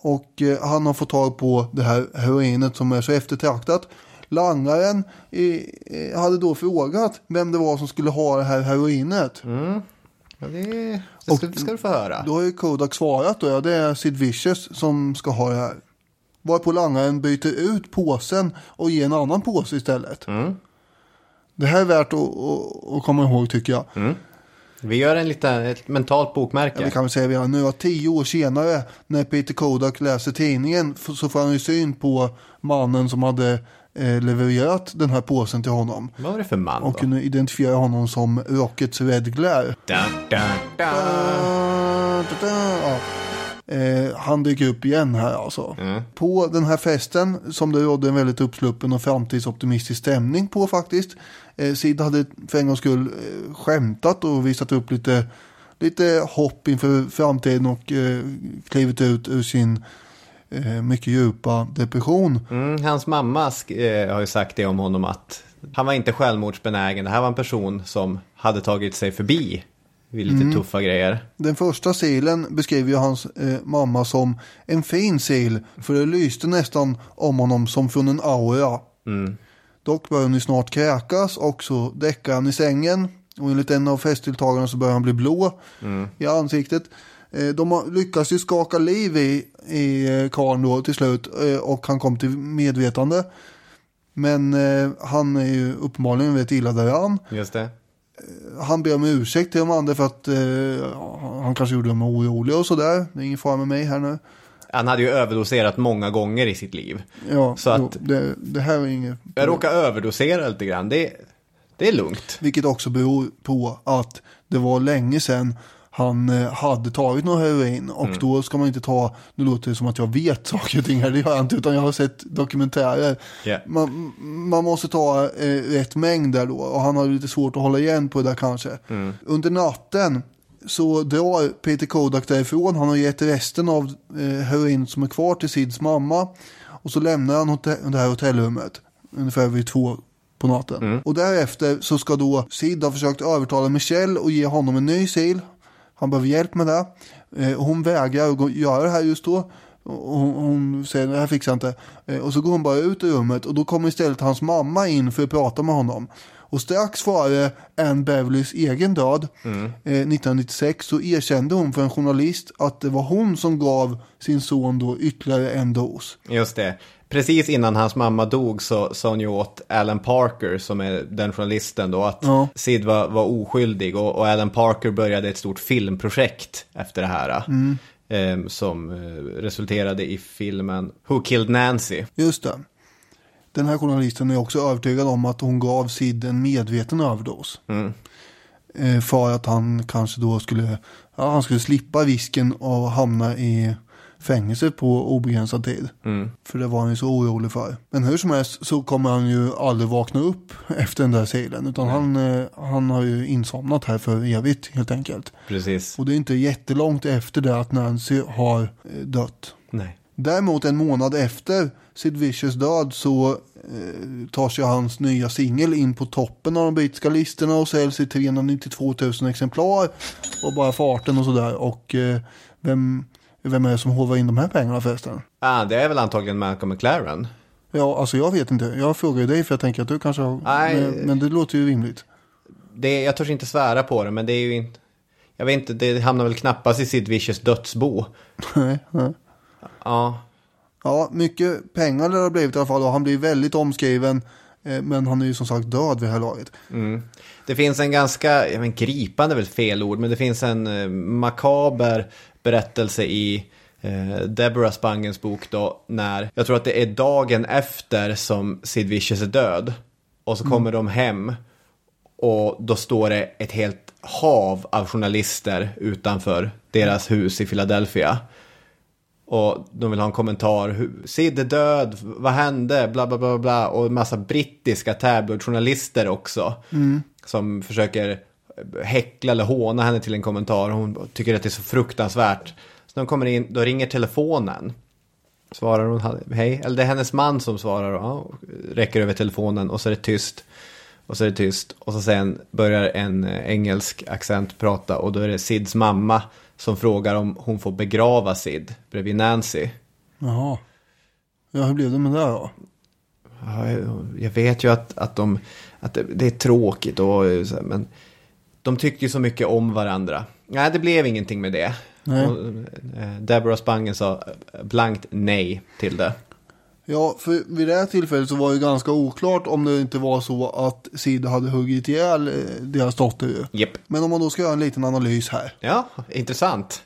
Och han har fått tag på det här heroinet som är så eftertraktat. Langaren hade då frågat vem det var som skulle ha det här heroinet. Ja, det, det ska, ska du få höra. Då har ju Kodak svarat då, ja det är Sid Vicious som ska ha det här. Varpå langaren byter ut påsen och ger en annan påse istället. Det här är värt att, att, att komma ihåg tycker jag. Vi gör en liten, ett mentalt bokmärke. Ja, vi kan väl säga redan nu att tio år senare när Peter Kodak läser tidningen så får han ju syn på mannen som hade eh, levererat den här påsen till honom. Vad var det för man Och då? kunde identifiera honom som Rockets Red Glare. Da, da, da. Ja. Eh, han dyker upp igen här alltså. Mm. På den här festen som det rådde en väldigt uppsluppen och framtidsoptimistisk stämning på faktiskt. Eh, Sid hade för en gångs skull eh, skämtat och visat upp lite, lite hopp inför framtiden och eh, klivit ut ur sin eh, mycket djupa depression. Mm, hans mamma eh, har ju sagt det om honom att han var inte självmordsbenägen. Det här var en person som hade tagit sig förbi vid lite tuffa grejer. Den första silen beskriver ju hans eh, mamma som en fin sil. För det lyste nästan om honom som från en aura. Dock börjar han ju snart kräkas och så däckar han i sängen. Och enligt en av festdeltagarna så börjar han bli blå i ansiktet. Eh, de lyckas ju skaka liv i, i eh, karln då till slut. Eh, och han kom till medvetande. Men han är ju uppenbarligen väldigt illa däran Just det. Han ber om ursäkt till de andra för att eh, han kanske gjorde dem oroliga och sådär. Det är ingen fara med mig här nu. Han hade ju överdoserat många gånger i sitt liv. Ja, Så att- jo, det, det här är inget... Jag råkar överdosera lite grann. Det, det är lugnt. Vilket också beror på att det var länge sedan han eh, hade tagit någon heroin. Och Mm. då ska man inte ta, nu låter det som att jag vet saker och ting här, det gör jag inte. Utan jag har sett dokumentärer. Ja. Man, man måste ta eh, rätt mängd där då. Och han har lite svårt att hålla igen på det där kanske. Mm. Under natten så drar Peter Kodak därifrån. Han har gett resten av eh, heroin som är kvar till Sids mamma. Och så lämnar han hotell, det här hotellrummet. Ungefär vid två på natten. Och därefter så ska då Sid ha försökt övertala Michelle och ge honom en ny sil. Han behöver hjälp med det. Eh, hon vägrar göra det här just då. Hon, hon säger det här fixar jag inte. Eh, och så går hon bara ut ur rummet och då kommer istället hans mamma in för att prata med honom. Och strax före Anne Beverleys egen död, eh, 1996, så erkände hon för en journalist att det var hon som gav sin son då ytterligare en dos. Just det. Precis innan hans mamma dog så sa hon ju åt Alan Parker, som är den journalisten då, att Ja. Sid var, var oskyldig. Och, och Alan Parker började ett stort filmprojekt efter det här. eh, som eh, resulterade i filmen Who Killed Nancy. Just det. Den här journalisten är också övertygad om att hon gav Sid en medveten överdos. Eh, För att han kanske då skulle, ja, han skulle slippa risken att hamna i fängelse på obegränsad tid. För det var han ju så orolig för. Men hur som helst så kommer han ju aldrig vakna upp efter den där silen. Utan han, eh, han har ju insomnat här för evigt helt enkelt. Precis. Och det är inte jättelångt efter det att Nancy har eh, dött. Nej. Däremot en månad efter Sid Vicious död så eh, tar sig hans nya singel in på toppen av de brittiska listorna och säljs i 392 000 exemplar. Och bara farten och sådär. Och eh, vem, vem är det som hovar in de här pengarna förresten? Ah, det är väl antagligen Malcolm McLaren. Ja, alltså jag vet inte. Jag frågar ju dig för jag tänker att du kanske har... Nej. Men, men det låter ju rimligt. Det, jag törs inte svära på det, men det är ju inte... Jag vet inte, det hamnar väl knappast i Sid Vicious dödsbo. Nej, nej. Ja, Ja, mycket pengar det har blivit i alla fall. Och han blir väldigt omskriven. Eh, men han är ju som sagt död vid det här laget. Det finns en ganska, jag vet, gripande är väl fel ord, men det finns en eh, makaber berättelse i eh, Deborah Spangens bok då, när, jag tror att det är dagen efter som Sid Vicious är död. Och så kommer de hem och då står det ett helt hav av journalister utanför deras hus i Philadelphia. Och de vill ha en kommentar. Sid är död, vad hände? Bla bla bla bla. Och en massa brittiska tabloidjournalister också. Som försöker häckla eller håna henne till en kommentar. Hon tycker att det är så fruktansvärt. Så de kommer in, då ringer telefonen. Svarar hon hej? Eller det är hennes man som svarar och ja, räcker över telefonen och så är det tyst. Och så är det tyst. Och så sen börjar en eh, engelsk accent prata och då är det Sids mamma som frågar om hon får begrava Sid bredvid Nancy. Jaha. Ja, hur blev det med det då? Ja, jag- vet ju att, att, de, att det, det är tråkigt och men de tycker ju så mycket om varandra. Nej, det blev ingenting med det. Nej. Och, eh, Deborah Spangen sa eh, blankt nej till det. Ja, för vid det här tillfället så var det ganska oklart om det inte var så att Sid hade huggit ihjäl eh, deras dotter ju. Japp. Men om man då ska göra en liten analys här. Ja, intressant.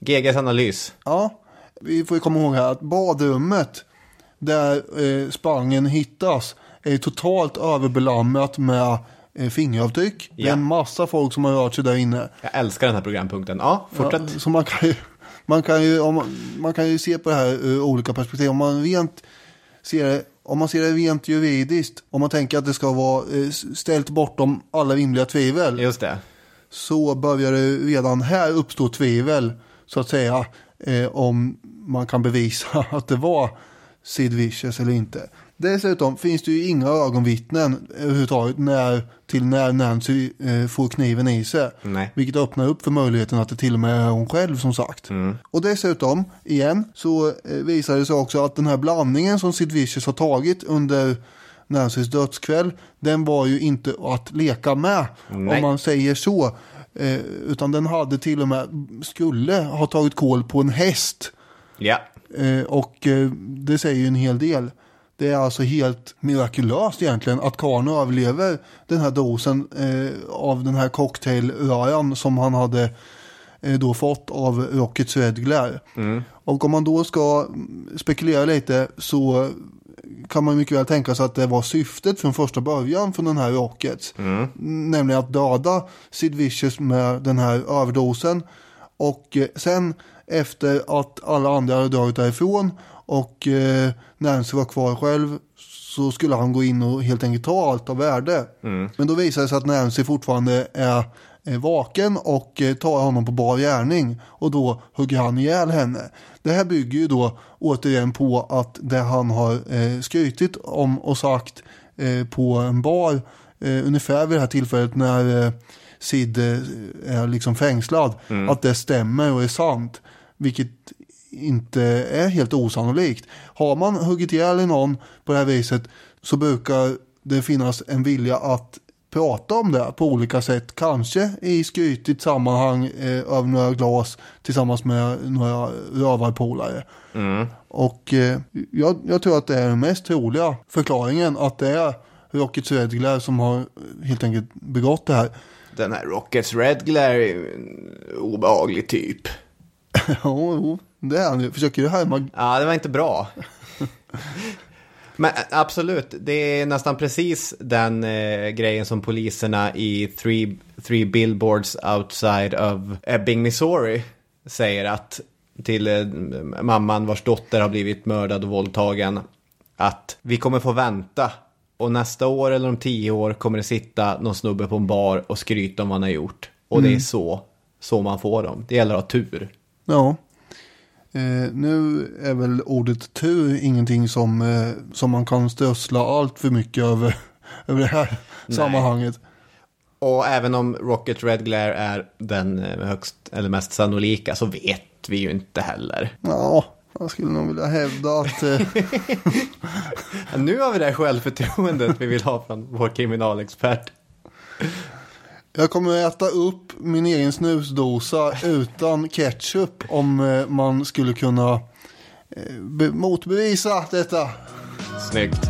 GGs analys. Ja, vi får ju komma ihåg här att badrummet där eh, Spangen hittas är totalt överbelamrat med eh, fingeravtryck. Det är Ja. en massa folk som har rört sig där inne. Jag älskar den här programpunkten. Ja, fortsätt. Ja, så man kan ju, man kan ju, man, man kan ju se på det här ur olika perspektiv. Om man rent ser det, om man ser det rent juridiskt, om man tänker att det ska vara eh, ställt bortom alla rimliga tvivel, Just det. så börjar det redan här uppstå tvivel, så att säga, eh, om man kan bevisa att det var Sid Vicious eller inte. Dessutom finns det ju inga ögonvittnen överhuvudtaget när, till när Nancy eh, får kniven i sig. Nej. Vilket öppnar upp för möjligheten att det till och med är hon själv som sagt. Och dessutom, igen, så eh, visar det sig också att den här blandningen som Sid Vicious har tagit under Nancys dödskväll, den var ju inte att leka med, Nej. om man säger så. Eh, utan den hade till och med, skulle ha tagit koll på en häst. Ja. Eh, och eh, det säger ju en hel del. Det är alltså helt mirakulöst egentligen att karln överlever den här dosen eh, av den här cocktailröran som han hade eh, då fått av Rockets Red Glare. Och om man då ska spekulera lite så kan man mycket väl tänka sig att det var syftet från första början från den här Rockets. Nämligen att döda Sid Vicious med den här överdosen. Och eh, sen efter att alla andra hade dragit därifrån och eh, Nancy var kvar själv så skulle han gå in och helt enkelt ta allt av värde. Men då visade det sig att Nancy fortfarande är vaken och eh, tar honom på bar gärning och då hugger han ihjäl henne. Det här bygger ju då återigen på att det han har eh, skrytit om och sagt eh, på en bar eh, ungefär vid det här tillfället när eh, Sid eh, är liksom fängslad, att det stämmer och är sant. Vilket inte är helt osannolikt. Har man huggit ihjäl någon på det här viset så brukar det finnas en vilja att prata om det på olika sätt. Kanske i skrytigt sammanhang eh, över några glas tillsammans med några rövarpolare. Och eh, jag, jag tror att det är den mest troliga förklaringen att det är Rockets Red Glare som har helt enkelt begått det här. Den här Rockets Red Glare är en obehaglig typ. Jo, det är han ju. Försöker du härma Ja, det var inte bra. Men ä, absolut, det är nästan precis den eh, grejen som poliserna i three, three Billboards Outside of Ebbing, Missouri säger att till eh, mamman vars dotter har blivit mördad och våldtagen att vi kommer få vänta och nästa år eller om tio år kommer det sitta någon snubbe på en bar och skryta om vad han har gjort. Och det är så, så man får dem. Det gäller att ha tur. Ja. Eh, nu är väl ordet tur ingenting som, eh, som man kan strössla allt för mycket över, över det här sammanhanget. Och även om Rocket Red Glare är den eh, högst eller mest sannolika så vet vi ju inte heller. Ja, jag skulle nog vilja hävda att eh, Nu har vi det här självförtroendet vi vill ha från vår kriminalexpert jag kommer äta upp min egen snusdosa utan ketchup om eh, man skulle kunna eh, motbevisa detta. Snyggt.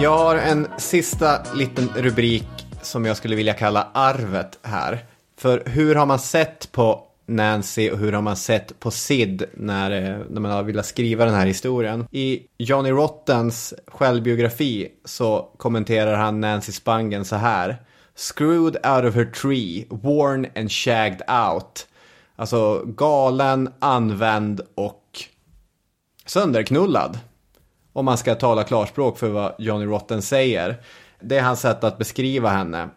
Jag har en sista liten rubrik som jag skulle vilja kalla arvet här. För hur har man sett på Nancy och hur har man sett på Sid när, eh, när man har velat skriva den här historien? I Johnny Rottens självbiografi så kommenterar han Nancy Spangen så här. Screwed out of her tree, worn and shagged out. Alltså galen, använd och sönderknullad. Om man ska tala klarspråk för vad Johnny Rotten säger. Det är hans sätt att beskriva henne.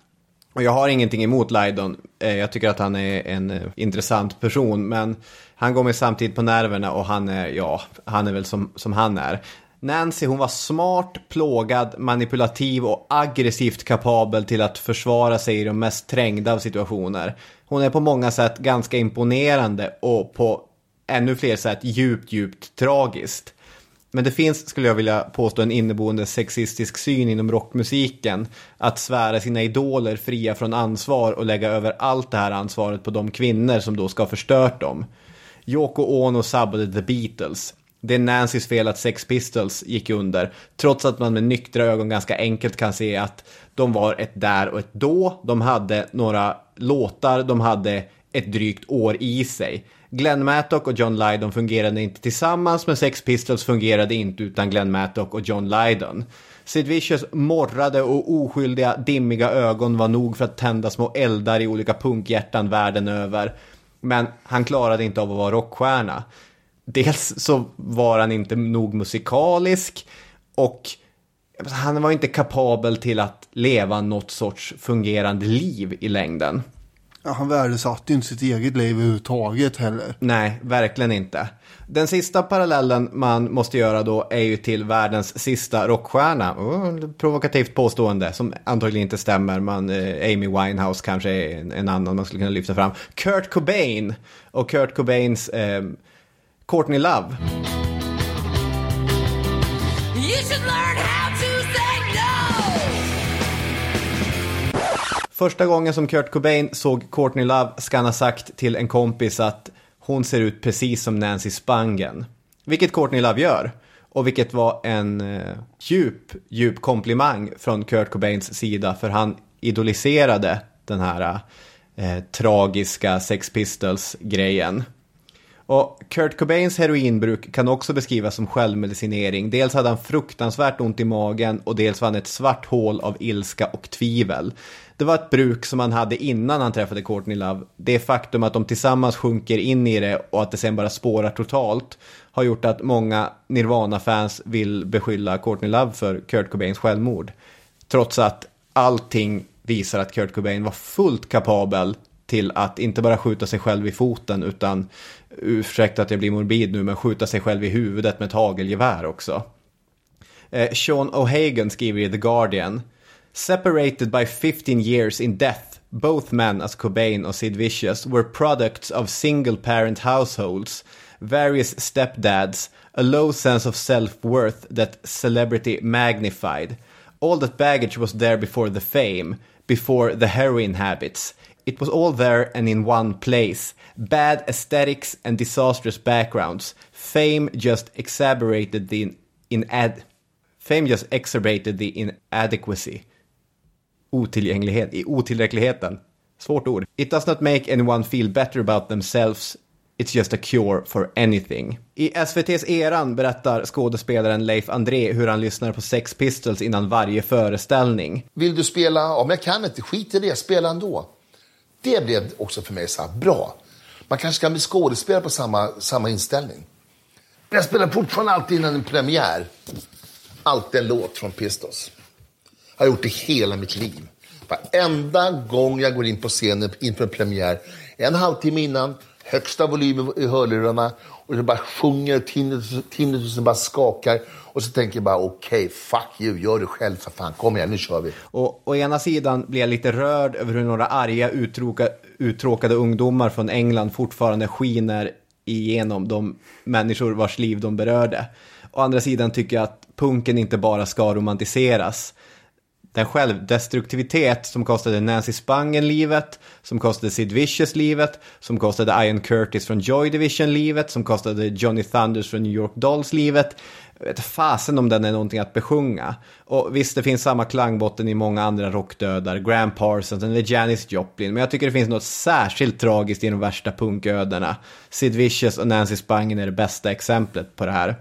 Och jag har ingenting emot Lydon. Eh, jag tycker att han är en eh, intressant person. Men han går mig samtidigt på nerverna och han är, ja, han är väl som, som han är. Nancy hon var smart, plågad, manipulativ och aggressivt kapabel till att försvara sig i de mest trängda av situationer. Hon är på många sätt ganska imponerande och på ännu fler sätt djupt, djupt tragiskt. Men det finns, skulle jag vilja påstå, en inneboende sexistisk syn inom rockmusiken. Att svära sina idoler fria från ansvar och lägga över allt det här ansvaret på de kvinnor som då ska ha förstört dem. Yoko Ono sabbade The Beatles. Det är Nancys fel att Sex Pistols gick under, trots att man med nyktra ögon ganska enkelt kan se att de var ett där och ett då. De hade några låtar, de hade ett drygt år i sig. Glenn Mattock och John Lydon fungerade inte tillsammans, men Sex Pistols fungerade inte utan Glenn Mattock och John Lydon. Sid Vicious morrade och oskyldiga, dimmiga ögon var nog för att tända små eldar i olika punkhjärtan världen över. Men han klarade inte av att vara rockstjärna. Dels så var han inte nog musikalisk och alltså, han var inte kapabel till att leva något sorts fungerande liv i längden. Ja, han värdesatte ju inte sitt eget liv överhuvudtaget heller. Nej, verkligen inte. Den sista parallellen man måste göra då är ju till världens sista rockstjärna. Oh, provokativt påstående som antagligen inte stämmer. Man, eh, Amy Winehouse kanske är en, en, annan man skulle kunna lyfta fram. Kurt Cobain och Kurt Cobains eh, Courtney Love. You should learn how to say no. Första gången som Kurt Cobain såg Courtney Love ska han ha sagt till en kompis att hon ser ut precis som Nancy Spangen. Vilket Courtney Love gör. Och vilket var en eh, djup, djup komplimang från Kurt Cobains sida. För han idoliserade den här eh, tragiska Sex Pistols-grejen. Och Kurt Cobains heroinbruk kan också beskrivas som självmedicinering. Dels hade han fruktansvärt ont i magen och dels var han ett svart hål av ilska och tvivel. Det var ett bruk som han hade innan han träffade Courtney Love. Det faktum att de tillsammans sjunker in i det och att det sen bara spårar totalt har gjort att många Nirvana-fans vill beskylla Courtney Love för Kurt Cobains självmord. Trots att allting visar att Kurt Cobain var fullt kapabel till att inte bara skjuta sig själv i foten utan, ursäkta att jag blir morbid nu, men skjuta sig själv i huvudet med ett hagelgevär också. Eh, Sean O'Hagan skriver i The Guardian Separated by 15 years in death, both men as Cobain or Sid Vicious were products of single parent households, various stepdads, a low sense of self-worth that celebrity magnified. All that baggage was there before the fame, before the heroin habits. It was all there and in one place. Bad aesthetics and disastrous backgrounds. Fame just exacerbated the in ad Fame just exacerbated the inadequacy. Otillgänglighet, i otillräckligheten. Svårt ord. It does not make anyone feel better about themselves. It's just a cure for anything. I SVT's Eran berättar skådespelaren Leif André hur han lyssnar på Sex Pistols innan varje föreställning. Vill du spela? Ja, men jag kan inte. Skit i det. Spela ändå. Det blev också för mig så här, bra. Man kanske kan bli skådespelare på samma, samma inställning. Jag spelar fortfarande alltid innan en premiär. Alltid en låt från Pistols. Jag har gjort det hela mitt liv. Varenda gång jag går in på scenen inför en premiär, en halvtimme innan, högsta volym i hörlurarna och jag bara sjunger, tinnitus- tinnitusen bara skakar. Och så tänker jag bara okej, fuck you, gör det själv för fan, kom igen, nu kör vi. Och å ena sidan blir jag lite rörd över hur några arga uttråka, uttråkade ungdomar från England fortfarande skiner igenom de människor vars liv de berörde. Å andra sidan tycker jag att punken inte bara ska romantiseras. Den självdestruktivitet som kostade Nancy Spangen livet, som kostade Sid Vicious livet, som kostade Ian Curtis från Joy Division livet, som kostade Johnny Thunders från New York Dolls livet. Jag vet fasen om den är någonting att besjunga. Och visst, det finns samma klangbotten i många andra rockdödar, Graham Parsons eller Janis Joplin, men jag tycker det finns något särskilt tragiskt i de värsta punködena. Sid Vicious och Nancy Spangen är det bästa exemplet på det här.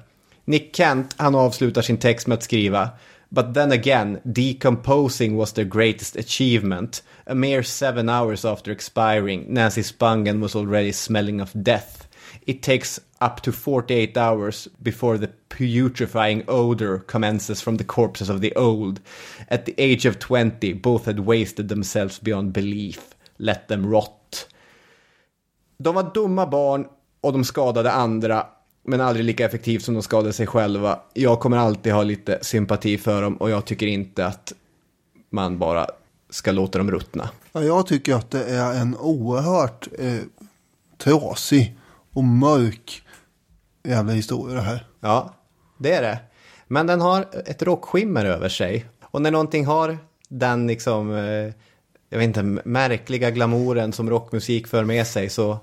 Nick Kent, han avslutar sin text med att skriva But then again, decomposing was their greatest achievement. A mere seven hours after expiring, Nancy Spangen was already smelling of death. It takes up to 48 hours before the putrefying odor commences from the corpses of the old. At the age of 20, both had wasted themselves beyond belief. Let them rot. De var dumma barn och de skadade andra, men aldrig lika effektivt som de skadade sig själva. Jag kommer alltid ha lite sympati för dem och jag tycker inte att man bara ska låta dem ruttna. Ja, jag tycker att det är en oerhört eh, trasig och mörk jävla historia det här. Ja, det är det. Men den har ett rockskimmer över sig. Och när någonting har den liksom, eh, jag vet inte, märkliga glamouren som rockmusik för med sig så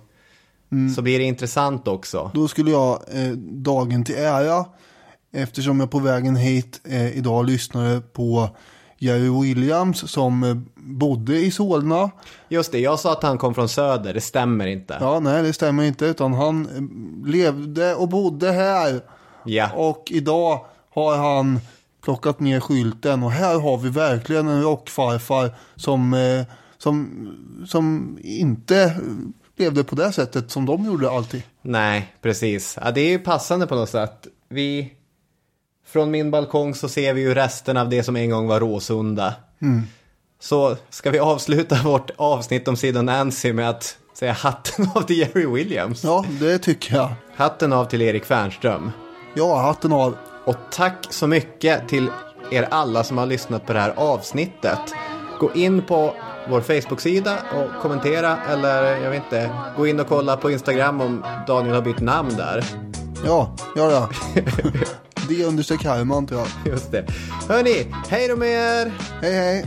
så blir det intressant också. Då skulle jag eh, dagen till ära, eftersom jag på vägen hit eh, idag lyssnade på Jerry Williams som eh, bodde i Solna. Just det, jag sa att han kom från söder, det stämmer inte. Ja, nej det stämmer inte, utan han eh, levde och bodde här. Ja. Och idag har han plockat ner skylten och här har vi verkligen en rockfarfar som, eh, som, som inte levde på det sättet som de gjorde alltid. Nej, precis. Ja, det är ju passande på något sätt. Vi... Från min balkong så ser vi ju resten av det som en gång var Råsunda. Så ska vi avsluta vårt avsnitt om Sid och Nancy med att säga hatten av till Jerry Williams. Ja, det tycker jag. Hatten av till Erik Fernström. Ja, hatten av. Och tack så mycket till er alla som har lyssnat på det här avsnittet. Gå in på vår Facebook-sida och kommentera eller jag vet inte, gå in och kolla på Instagram om Daniel har bytt namn där. Ja, gör det. det understreck Herman tror jag. Just det. Hörni, hej då med er! Hej hej!